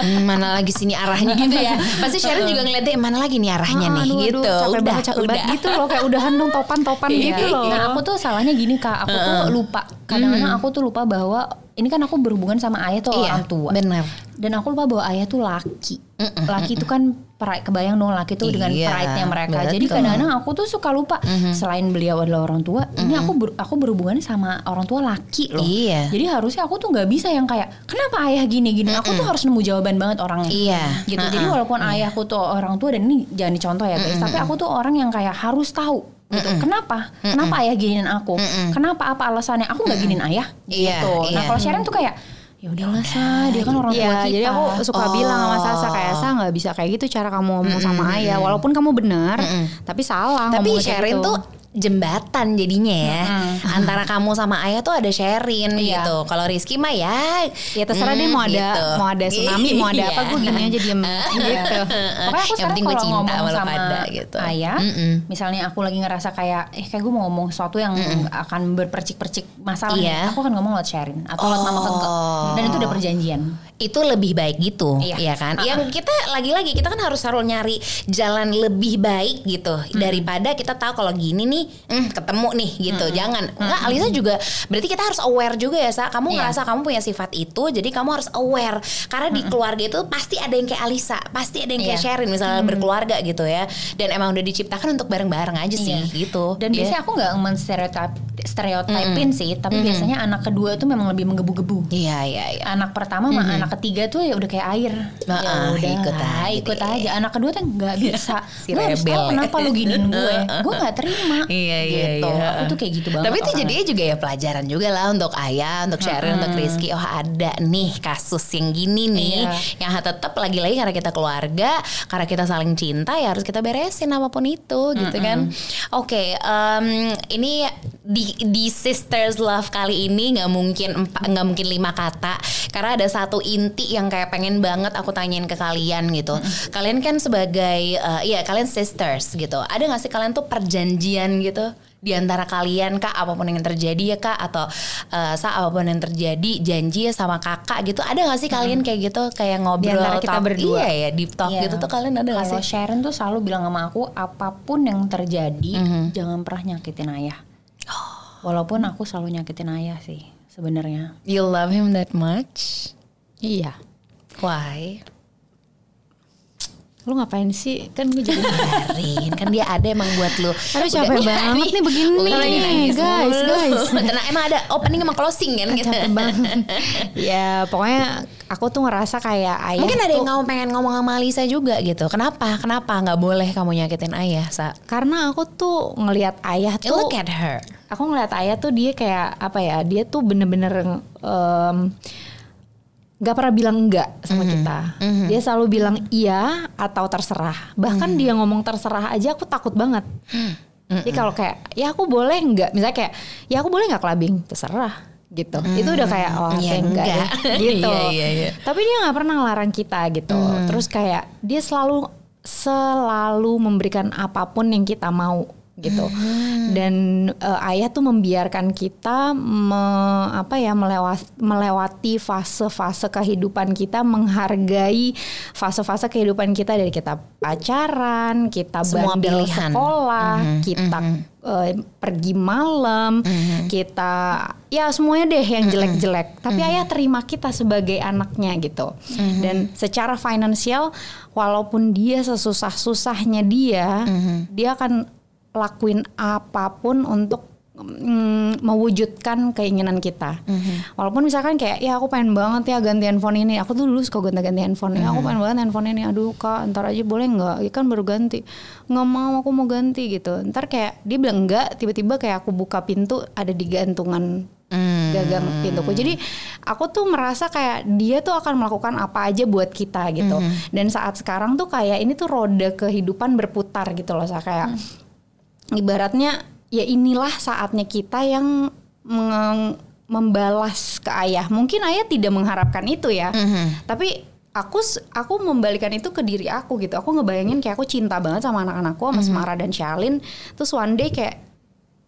"Hmm, mana lagi sini arahnya gitu ya. Pasti Sharon juga ngeliatnya mana lagi nih arahnya nih Aduh, aduh, gitu. udah, udah. gitu loh kayak udahan dong topan-topan Iya, gitu loh Nah aku tuh salahnya gini kak, aku tuh lupa. Kadang-kadang aku tuh lupa bahwa ini kan aku berhubungan sama ayah tuh Iya, orang tua. bener. Dan aku lupa bahwa ayah tuh laki. Laki itu kan pride, kebayang dong laki tuh dengan Iya, pride-nya mereka. betul. Jadi kadang-kadang aku tuh suka lupa. Selain beliau adalah orang tua, ini aku ber- aku berhubungan sama orang tua laki loh. Iya. Jadi harusnya aku tuh nggak bisa yang kayak kenapa ayah gini gini. Aku tuh harus nemu jawaban banget orangnya. Iya. Gitu. Jadi walaupun ayahku tuh orang tua dan ini jangan dicontoh ya guys, tapi aku tuh orang yang kayak harus tahu gitu. Kenapa? Kenapa ayah giniin aku? Kenapa apa alasannya? Aku nggak giniin ayah Iya, gitu. Nah, iya. kalau Sharon tuh kayak ya udahlah sa, dia kan orang tua Iya, kita. jadi aku suka Oh. bilang sama Sasa kayak Sa nggak bisa kayak gitu cara kamu ngomong sama ayah, walaupun kamu benar, tapi salah. Tapi ngomongnya kayak Sherin gitu. tuh jembatan jadinya ya antara kamu sama Ayah tuh ada Sherin Iya. gitu. Kalau Rizky mah ya ya terserah deh hmm, mau ada gitu. mau ada tsunami mau ada apa gue gini aja diem gitu. Pokoknya aku sekarang kalau ngomong sama pada gitu. ayah, Mm-mm. misalnya aku lagi ngerasa kayak, eh kayak gue mau ngomong sesuatu yang akan berpercik-percik masalah, Iya. aku akan ngomong lewat Sharon atau lewat mama keke. Dan itu udah perjanjian. Itu lebih baik gitu Iya. ya kan? Yang kita lagi-lagi kita kan harus selalu nyari jalan lebih baik gitu. Daripada kita tahu kalau gini nih hmm, ketemu nih gitu. Jangan. Nggak Alisa juga berarti kita harus aware juga ya sa. Kamu Iya. ngerasa kamu punya sifat itu jadi kamu harus aware. Karena di keluarga itu pasti ada yang kayak Alisa pasti ada yang kayak Iya. Sherin misalnya berkeluarga gitu ya. Dan emang udah diciptakan untuk bareng-bareng aja sih Iya. gitu. Dan Ya. biasanya aku nggak menstereotip stereotipin sih, tapi biasanya anak kedua itu memang lebih menggebu-gebu. iya iya iya. Anak pertama sama anak ketiga tuh ya udah kayak air. Nah, ya ah, udah ikut lah, aja ikut aja. Anak kedua tuh nggak bisa. Si gue harus tahu kenapa lu giniin gue. gue nggak terima. Iya iya gitu. iya. Aku tuh kayak gitu banget. Tapi itu orangnya. jadinya juga ya pelajaran juga lah untuk Ayah, untuk Sharon, untuk Rizky. Oh ada nih kasus yang gini nih, Iya. yang tetap lagi-lagi karena kita keluarga, karena kita saling cinta ya harus kita beresin apa pun itu, gitu kan. Oke, em, ini di di sisters love kali ini nggak mungkin nggak mungkin lima kata karena ada satu inti yang kayak pengen banget aku tanyain ke kalian gitu. Kalian kan sebagai eh, ya kalian sisters gitu. Ada nggak sih kalian tuh perjanjian gitu? di antara kalian kak apa pun yang terjadi ya kak atau eh, sa apa pun yang terjadi janji ya sama kakak gitu ada gak sih kalian kayak gitu kayak ngobrol antara kita talk- berdua. iya ya deep talk Iya. gitu tuh kalian ada gak Kalau sih Sharon tuh selalu bilang sama aku apa pun yang terjadi jangan pernah nyakitin ayah. Walaupun aku selalu nyakitin ayah sih sebenarnya. you love him that much Iya. why Lu ngapain sih? Kan gue jadi Biarin kan dia ada emang buat lu Aduh capek banget nih begini jadi nangis guys, mulu. guys. Tenang emang ada opening sama closing kan gitu capek banget. ya pokoknya aku tuh ngerasa kayak ayah Mungkin ada tuh- yang kamu pengen ngomong sama Alisa juga gitu Kenapa? Kenapa nggak boleh kamu nyakitin ayah Sa? karena aku tuh ngelihat ayah You tuh look at her aku ngeliat ayah tuh dia kayak apa ya dia tuh bener-bener em, nggak pernah bilang enggak sama kita. Dia selalu bilang iya atau terserah. Bahkan dia ngomong terserah aja aku takut banget. Jadi kalau kayak ya aku boleh enggak misalnya kayak ya aku boleh nggak clubbing? Terserah gitu. Itu udah kayak oh Ya, enggak, enggak. ya. gitu. Iya, iya, iya. tapi dia nggak pernah ngelarang kita gitu. Terus kayak dia selalu selalu memberikan apa pun yang kita mau gitu. Dan eh, ayah tuh membiarkan kita me- apa ya melewati melewati fase-fase kehidupan kita menghargai fase-fase kehidupan kita dari kita pacaran kita Semua bandel pilihan. sekolah kita eh, pergi malam kita ya semuanya deh yang jelek-jelek. Tapi ayah terima kita sebagai anaknya gitu. Dan secara finansial walaupun dia sesusah-susahnya dia dia akan lakuin apa pun untuk mm, mewujudkan keinginan kita. Walaupun misalkan kayak ya aku pengen banget ya ganti handphone ini. Aku tuh dulu suka ganti-ganti handphone ya. Aku pengen banget handphone ini. Aduh kak ntar aja boleh nggak? Ya kan baru ganti. Nggak mau aku mau ganti gitu. Ntar kayak dia bilang enggak tiba-tiba kayak aku buka pintu ada di gantungan gagang pintuku. Jadi aku tuh merasa kayak dia tuh akan melakukan apa aja buat kita gitu. Dan saat sekarang tuh kayak ini tuh roda kehidupan berputar gitu loh saya kayak ibaratnya ya inilah saatnya kita yang membalas ke ayah. Mungkin ayah tidak mengharapkan itu ya, mm-hmm. tapi aku aku membalikan itu ke diri aku gitu. Aku ngebayangin kayak aku cinta banget sama anak-anakku, sama mm-hmm. Semara dan Shalin. Terus one day kayak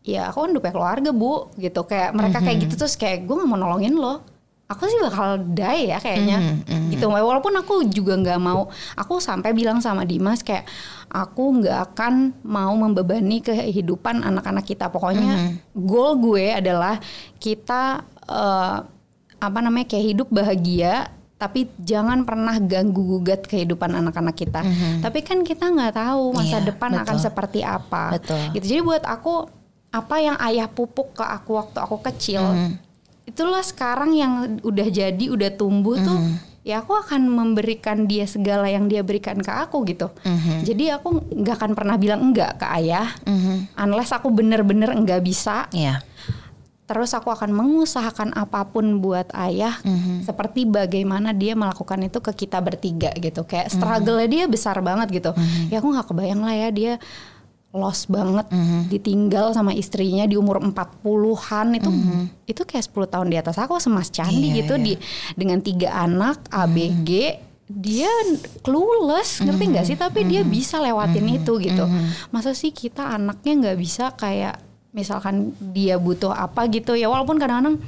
ya aku kan udah keluarga bu gitu kayak mereka mm-hmm. kayak gitu terus kayak gue gak mau nolongin lo aku sih bakal die ya kayaknya mm -hmm. gitu walaupun aku juga nggak mau aku sampai bilang sama Dimas kayak aku nggak akan mau membebani kehidupan anak-anak kita pokoknya mm -hmm. goal gue adalah kita uh, apa namanya kayak hidup bahagia tapi jangan pernah ganggu gugat kehidupan anak-anak kita. Mm -hmm. Tapi kan kita nggak tahu masa yeah, depan betul. akan seperti apa. Betul. Gitu. Jadi buat aku apa yang ayah pupuk ke aku waktu aku kecil, mm -hmm. Itulah sekarang yang udah jadi, udah tumbuh mm -hmm. tuh ya aku akan memberikan dia segala yang dia berikan ke aku gitu. Mm -hmm. Jadi aku nggak akan pernah bilang enggak ke ayah, mm -hmm. unless aku bener-bener enggak bisa. Yeah terus aku akan mengusahakan apa pun buat ayah mm-hmm. seperti bagaimana dia melakukan itu ke kita bertiga gitu kayak mhm. struggle-nya dia besar banget gitu mm-hmm. ya aku nggak kebayang lah ya dia lost banget mm-hmm. ditinggal sama istrinya di umur 40-an itu mm-hmm. itu kayak 10 tahun di atas aku semas candi yeah, gitu yeah. di dengan tiga anak ABG mm-hmm dia clueless ngerti nggak sih tapi mm -hmm. dia bisa lewatin mm -hmm. itu gitu mm -hmm. masa sih kita anaknya nggak bisa kayak misalkan dia butuh apa gitu ya walaupun kadang-kadang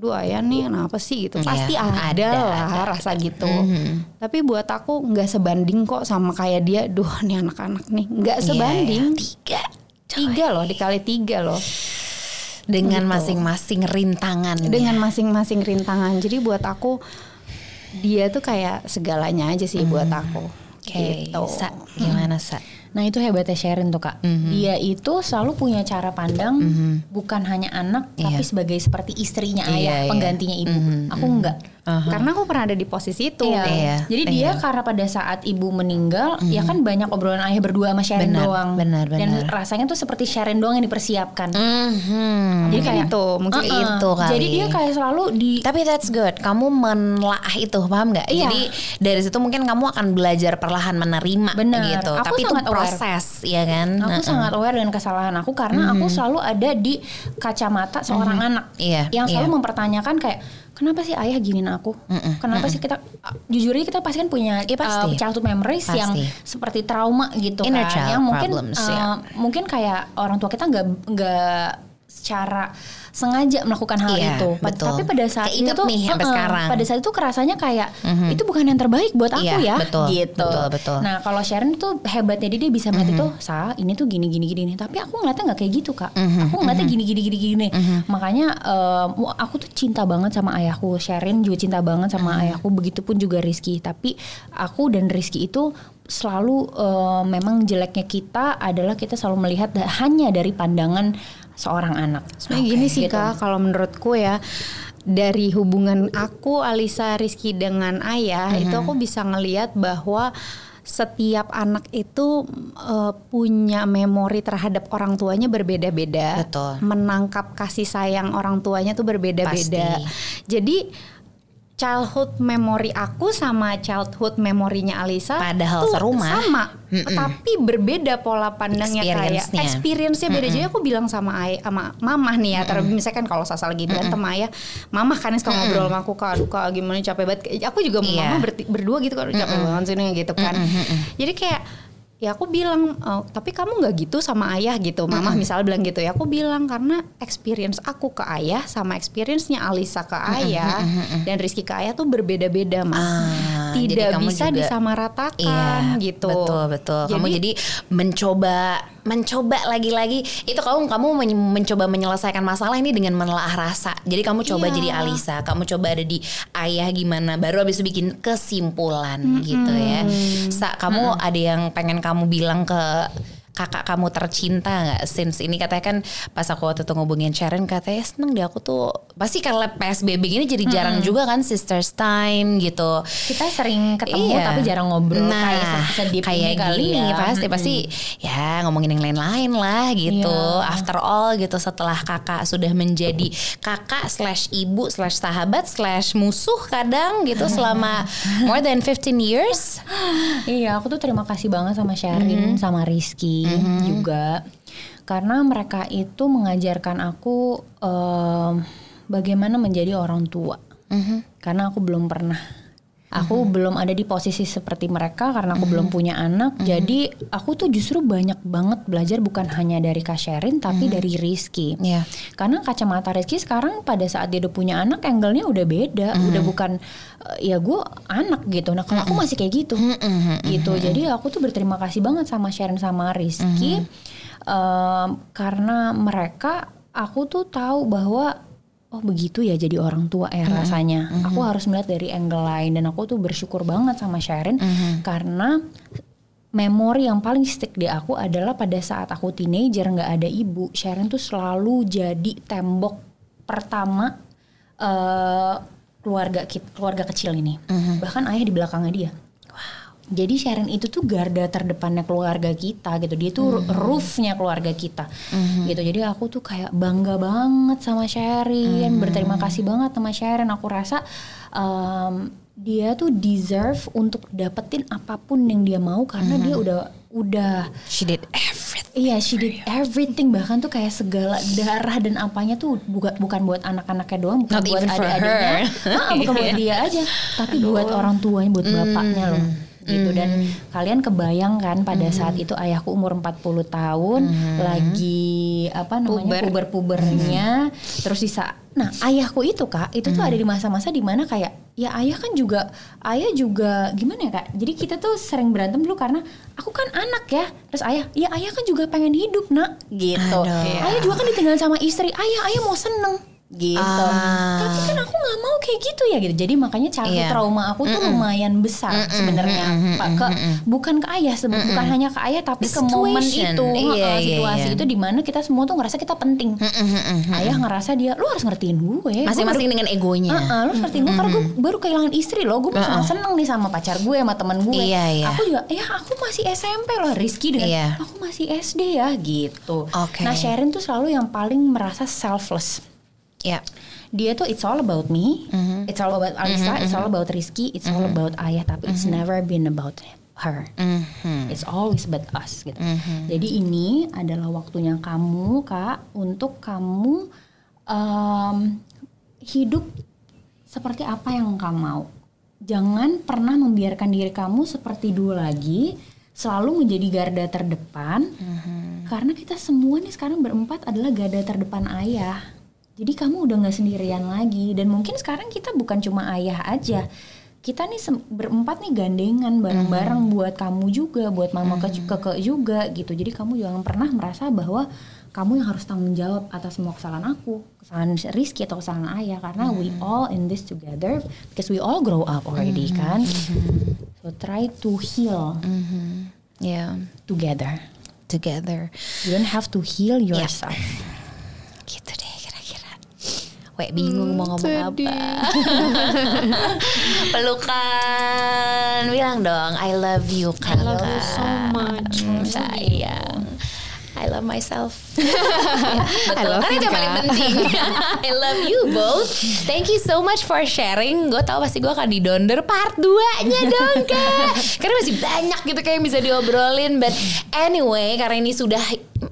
dua ya nih kenapa sih gitu iya, pasti ya, ada, ada lah ada, rasa ada. gitu mm-hmm. tapi buat aku nggak sebanding kok sama kayak dia duh nih anak-anak nih nggak iya, sebanding yeah, tiga coy. tiga loh dikali tiga loh dengan gitu. masing-masing rintangan dengan masing-masing rintangan jadi buat aku dia tuh kayak segalanya aja sih mm. buat aku okay. gitu Sa, gimana sa Nah itu hebatnya Sharon tuh kak. Mm-hmm. Dia itu selalu punya cara pandang mm-hmm. bukan hanya anak yeah. tapi sebagai seperti istrinya ayah, yeah, penggantinya ibu. Mm-hmm. Aku enggak. Karena aku pernah ada di posisi itu. Iya. iya. Jadi iya. dia karena pada saat ibu meninggal, mm-hmm. ya kan banyak obrolan ayah berdua sama Sharon benar, doang. Benar, benar. Dan rasanya tuh seperti Sharon doang yang dipersiapkan. Mm-hmm. Jadi kayak itu, mungkin uh-uh. itu kali. Jadi dia kayak selalu di. Tapi that's good. Kamu menelaah itu, paham nggak? Iya. Jadi dari situ mungkin kamu akan belajar perlahan menerima benar. gitu. Aku Tapi itu proses, aware. ya kan? Aku uh-uh. sangat aware dengan kesalahan aku karena mm-hmm. aku selalu ada di kacamata seorang mm-hmm. anak yeah, yang selalu yeah. mempertanyakan kayak kenapa sih ayah giniin aku? Mm-mm, kenapa mm-mm. sih kita jujur aja kita pasti kan punya ya, pasti. Uh, childhood memories pasti. yang seperti trauma gitu Inner kan, yang mungkin problems, uh, ya. mungkin kayak orang tua kita nggak nggak secara sengaja melakukan hal iya, itu. Betul. Tapi pada saat itu tuh nih sampai uh, sekarang. Pada saat itu kerasanya kayak mm-hmm. itu bukan yang terbaik buat aku iya, ya. Betul, gitu. Betul, betul. Nah, kalau Sharon itu hebatnya dia, dia bisa melihat mm-hmm. itu, "Sa, ini tuh gini gini gini." Tapi aku ngeliatnya nggak kayak gitu, Kak. Mm-hmm. Aku ngeliatnya mm-hmm. gini gini gini gini. Mm-hmm. Makanya um, aku tuh cinta banget sama ayahku. Sharon juga cinta banget sama mm-hmm. ayahku, begitupun juga Rizky. Tapi aku dan Rizky itu selalu uh, memang jeleknya kita adalah kita selalu melihat hanya dari pandangan seorang anak. Sebenarnya okay, gini sih gitu. kak, kalau menurutku ya dari hubungan aku Alisa Rizky dengan ayah mm -hmm. itu aku bisa ngelihat bahwa setiap anak itu uh, punya memori terhadap orang tuanya berbeda-beda. Menangkap kasih sayang orang tuanya tuh berbeda-beda. Jadi childhood memory aku sama childhood memorinya Alisa padahal tuh serumah sama mm -mm. tapi berbeda pola pandangnya kayak experience-nya beda mm -mm. jadi aku bilang sama ay sama mama nih ya mm -mm. misalkan kalau Sasa lagi berantem mm -mm. ayah mama kan suka ngobrol sama aku kak aduh kak gimana capek banget aku juga yeah. mama berdua gitu kan capek mm -mm. banget sini gitu kan mm -mm. jadi kayak ya aku bilang oh, tapi kamu nggak gitu sama ayah gitu mama mm-hmm. misalnya bilang gitu ya aku bilang karena experience aku ke ayah sama experience-nya Alisa ke ayah mm-hmm. dan Rizky ke ayah tuh berbeda-beda mah ah, tidak bisa juga, disamaratakan iya, gitu betul betul jadi, kamu jadi mencoba mencoba lagi-lagi itu kamu kamu mencoba menyelesaikan masalah ini dengan menelaah rasa. Jadi kamu coba iya. jadi Alisa, kamu coba ada di ayah gimana, baru habis itu bikin kesimpulan mm -hmm. gitu ya. Sa, kamu mm -hmm. ada yang pengen kamu bilang ke kakak kamu tercinta nggak since ini katanya kan pas aku waktu itu ngubungin Sharon katanya seneng deh aku tuh pasti karena PSBB gini jadi jarang hmm. juga kan sisters time gitu kita sering ketemu iya. tapi jarang ngobrol nah, kayak kayak gini ya. pasti hmm. pasti ya ngomongin yang lain-lain lah gitu yeah. after all gitu setelah kakak sudah menjadi kakak slash ibu slash sahabat slash musuh kadang gitu selama more than 15 years iya aku tuh terima kasih banget sama Sharon mm -hmm. sama Rizky mm-hmm. juga karena mereka itu mengajarkan aku um, bagaimana menjadi orang tua. Mm-hmm. Karena aku belum pernah Aku mm-hmm. belum ada di posisi seperti mereka karena aku mm-hmm. belum punya anak. Mm-hmm. Jadi aku tuh justru banyak banget belajar bukan hanya dari Kak Sherin tapi mm-hmm. dari Rizky. Yeah. Karena kacamata Rizky sekarang pada saat dia udah punya anak angle-nya udah beda, mm-hmm. udah bukan uh, ya gue anak gitu. Nah kalau mm-hmm. aku masih kayak gitu, mm-hmm. gitu. Jadi aku tuh berterima kasih banget sama Sherin sama Rizky mm-hmm. um, karena mereka aku tuh tahu bahwa oh begitu ya jadi orang tua ya mm -hmm. rasanya. Mm -hmm. Aku harus melihat dari angle lain dan aku tuh bersyukur banget sama Sharon mm -hmm. karena memori yang paling stick di aku adalah pada saat aku teenager nggak ada ibu, Sharon tuh selalu jadi tembok pertama uh, keluarga keluarga kecil ini. Mm -hmm. Bahkan ayah di belakangnya dia jadi Sharon itu tuh garda terdepannya keluarga kita gitu dia tuh mm-hmm. roofnya keluarga kita mm-hmm. gitu jadi aku tuh kayak bangga banget sama Sharon mm-hmm. berterima kasih banget sama Sharon aku rasa um, dia tuh deserve untuk dapetin apa pun yang dia mau karena mm-hmm. dia udah udah she did everything iya she did everything bahkan tuh kayak segala darah dan apanya tuh bukan bukan buat anak-anaknya doang bukan Not buat adik-adiknya ah, bukan buat dia aja tapi Aduh. buat orang tuanya buat bapaknya loh gitu dan hmm. kalian kebayang kan pada mm. saat itu ayahku umur 40 tahun mm. lagi apa namanya puber-pubernya mm. terus bisa nah ayahku itu kak itu tuh ada di masa-masa di mana kayak ya ayah kan juga ayah juga gimana ya kak jadi kita tuh sering berantem dulu karena aku kan anak ya terus ayah ya ayah kan juga pengen hidup nak gitu Aduh. ayah juga kan ditinggal sama istri ayah ayah mau seneng gitu. Ah. Tapi kan aku nggak mau kayak gitu ya gitu. Jadi makanya cara yeah. trauma aku tuh mm -mm. lumayan besar mm -mm. sebenarnya mm -mm. ke bukan ke ayah mm -mm. bukan hanya ke ayah tapi The ke momen itu yeah, uh, situasi yeah, itu di mana kita semua tuh ngerasa kita penting. Mm -mm. Ayah ngerasa dia lu harus ngertiin gue. Masing-masing dengan egonya. Uh -uh, lu harus ngertiin gue karena gue baru kehilangan istri loh. Gue uh -uh. seneng nih sama pacar gue sama teman gue. Yeah, yeah. Aku juga ya aku masih SMP loh Rizky dengan yeah. aku masih SD ya gitu. Okay. Nah Sharon tuh selalu yang paling merasa selfless. Yeah. Dia tuh it's all about me, mm-hmm. it's all about Alisa, mm-hmm. it's all mm-hmm. about Rizky, it's mm-hmm. all about Ayah, tapi mm-hmm. it's never been about her. Mm-hmm. It's always about us gitu. Mm-hmm. Jadi ini adalah waktunya kamu kak untuk kamu um, hidup seperti apa yang kamu mau. Jangan pernah membiarkan diri kamu seperti dulu lagi, selalu menjadi garda terdepan. Mm-hmm. Karena kita semua nih sekarang berempat adalah garda terdepan ayah jadi kamu udah nggak sendirian lagi dan mungkin sekarang kita bukan cuma ayah aja. Kita nih berempat nih gandengan bareng-bareng mm. buat kamu juga, buat mama mm. keke juga gitu. Jadi kamu jangan pernah merasa bahwa kamu yang harus tanggung jawab atas semua kesalahan aku, kesalahan Rizky atau kesalahan ayah karena mm. we all in this together because we all grow up already mm. kan. Mm-hmm. So try to heal. Mm-hmm. Yeah, together. Together. You don't have to heal yourself. Yeah. Capek bingung hmm, mau ngomong sedih. apa pelukan. Bilang dong I love you kan I love you so much. Hmm, sayang I love myself. betul. I love kan itu yang paling penting. I love you both. Thank you so much for sharing. Gue tau pasti gue akan didonder part 2-nya dong kak. Karena masih banyak gitu kayak yang bisa diobrolin. But anyway, karena ini sudah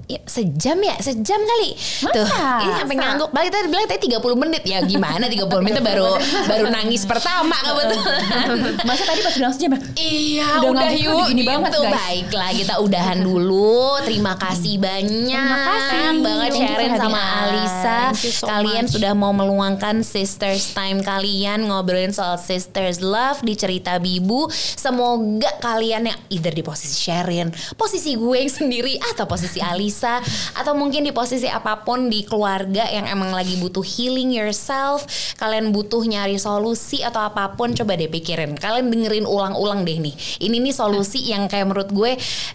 ya, sejam ya sejam kali Masa? tuh ini sampai ngangguk balik tadi bilang tadi 30 menit ya gimana 30 menit baru baru nangis pertama kebetulan masa tadi pas bilang sejam ya iya udah, udah yuk gini gitu. banget guys baiklah kita udahan dulu terima kasih banyak terima kasih banget Sharon sama Alisa so kalian much. sudah mau meluangkan sisters time kalian ngobrolin soal sisters love di cerita Bibu semoga kalian yang either di posisi Sharon posisi gue yang sendiri atau posisi Alisa atau mungkin di posisi apa pun di keluarga yang emang lagi butuh healing yourself, kalian butuh nyari solusi atau apa pun coba deh pikirin. Kalian dengerin ulang-ulang deh nih. Ini nih solusi yang kayak menurut gue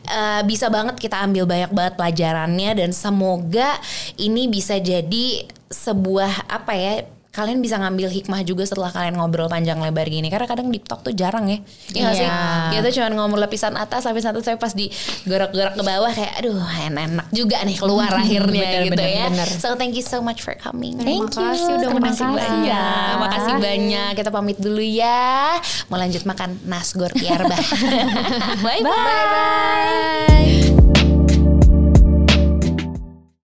uh, bisa banget kita ambil banyak banget pelajarannya dan semoga ini bisa jadi sebuah apa ya kalian bisa ngambil hikmah juga setelah kalian ngobrol panjang lebar gini. Karena kadang di talk tuh jarang ya. Iya yeah. sih? Kita cuma ngomong lapisan atas lapisan atas saya pas di gerak-gerak ke bawah kayak aduh enak juga nih keluar akhirnya bener, gitu bener, ya. bener. so thank you so much for coming. Thank Terima you udah terima kasih banyak makasih banyak. Kita pamit dulu ya. Mau lanjut makan nasgor tiarba bye bye, bye, bye.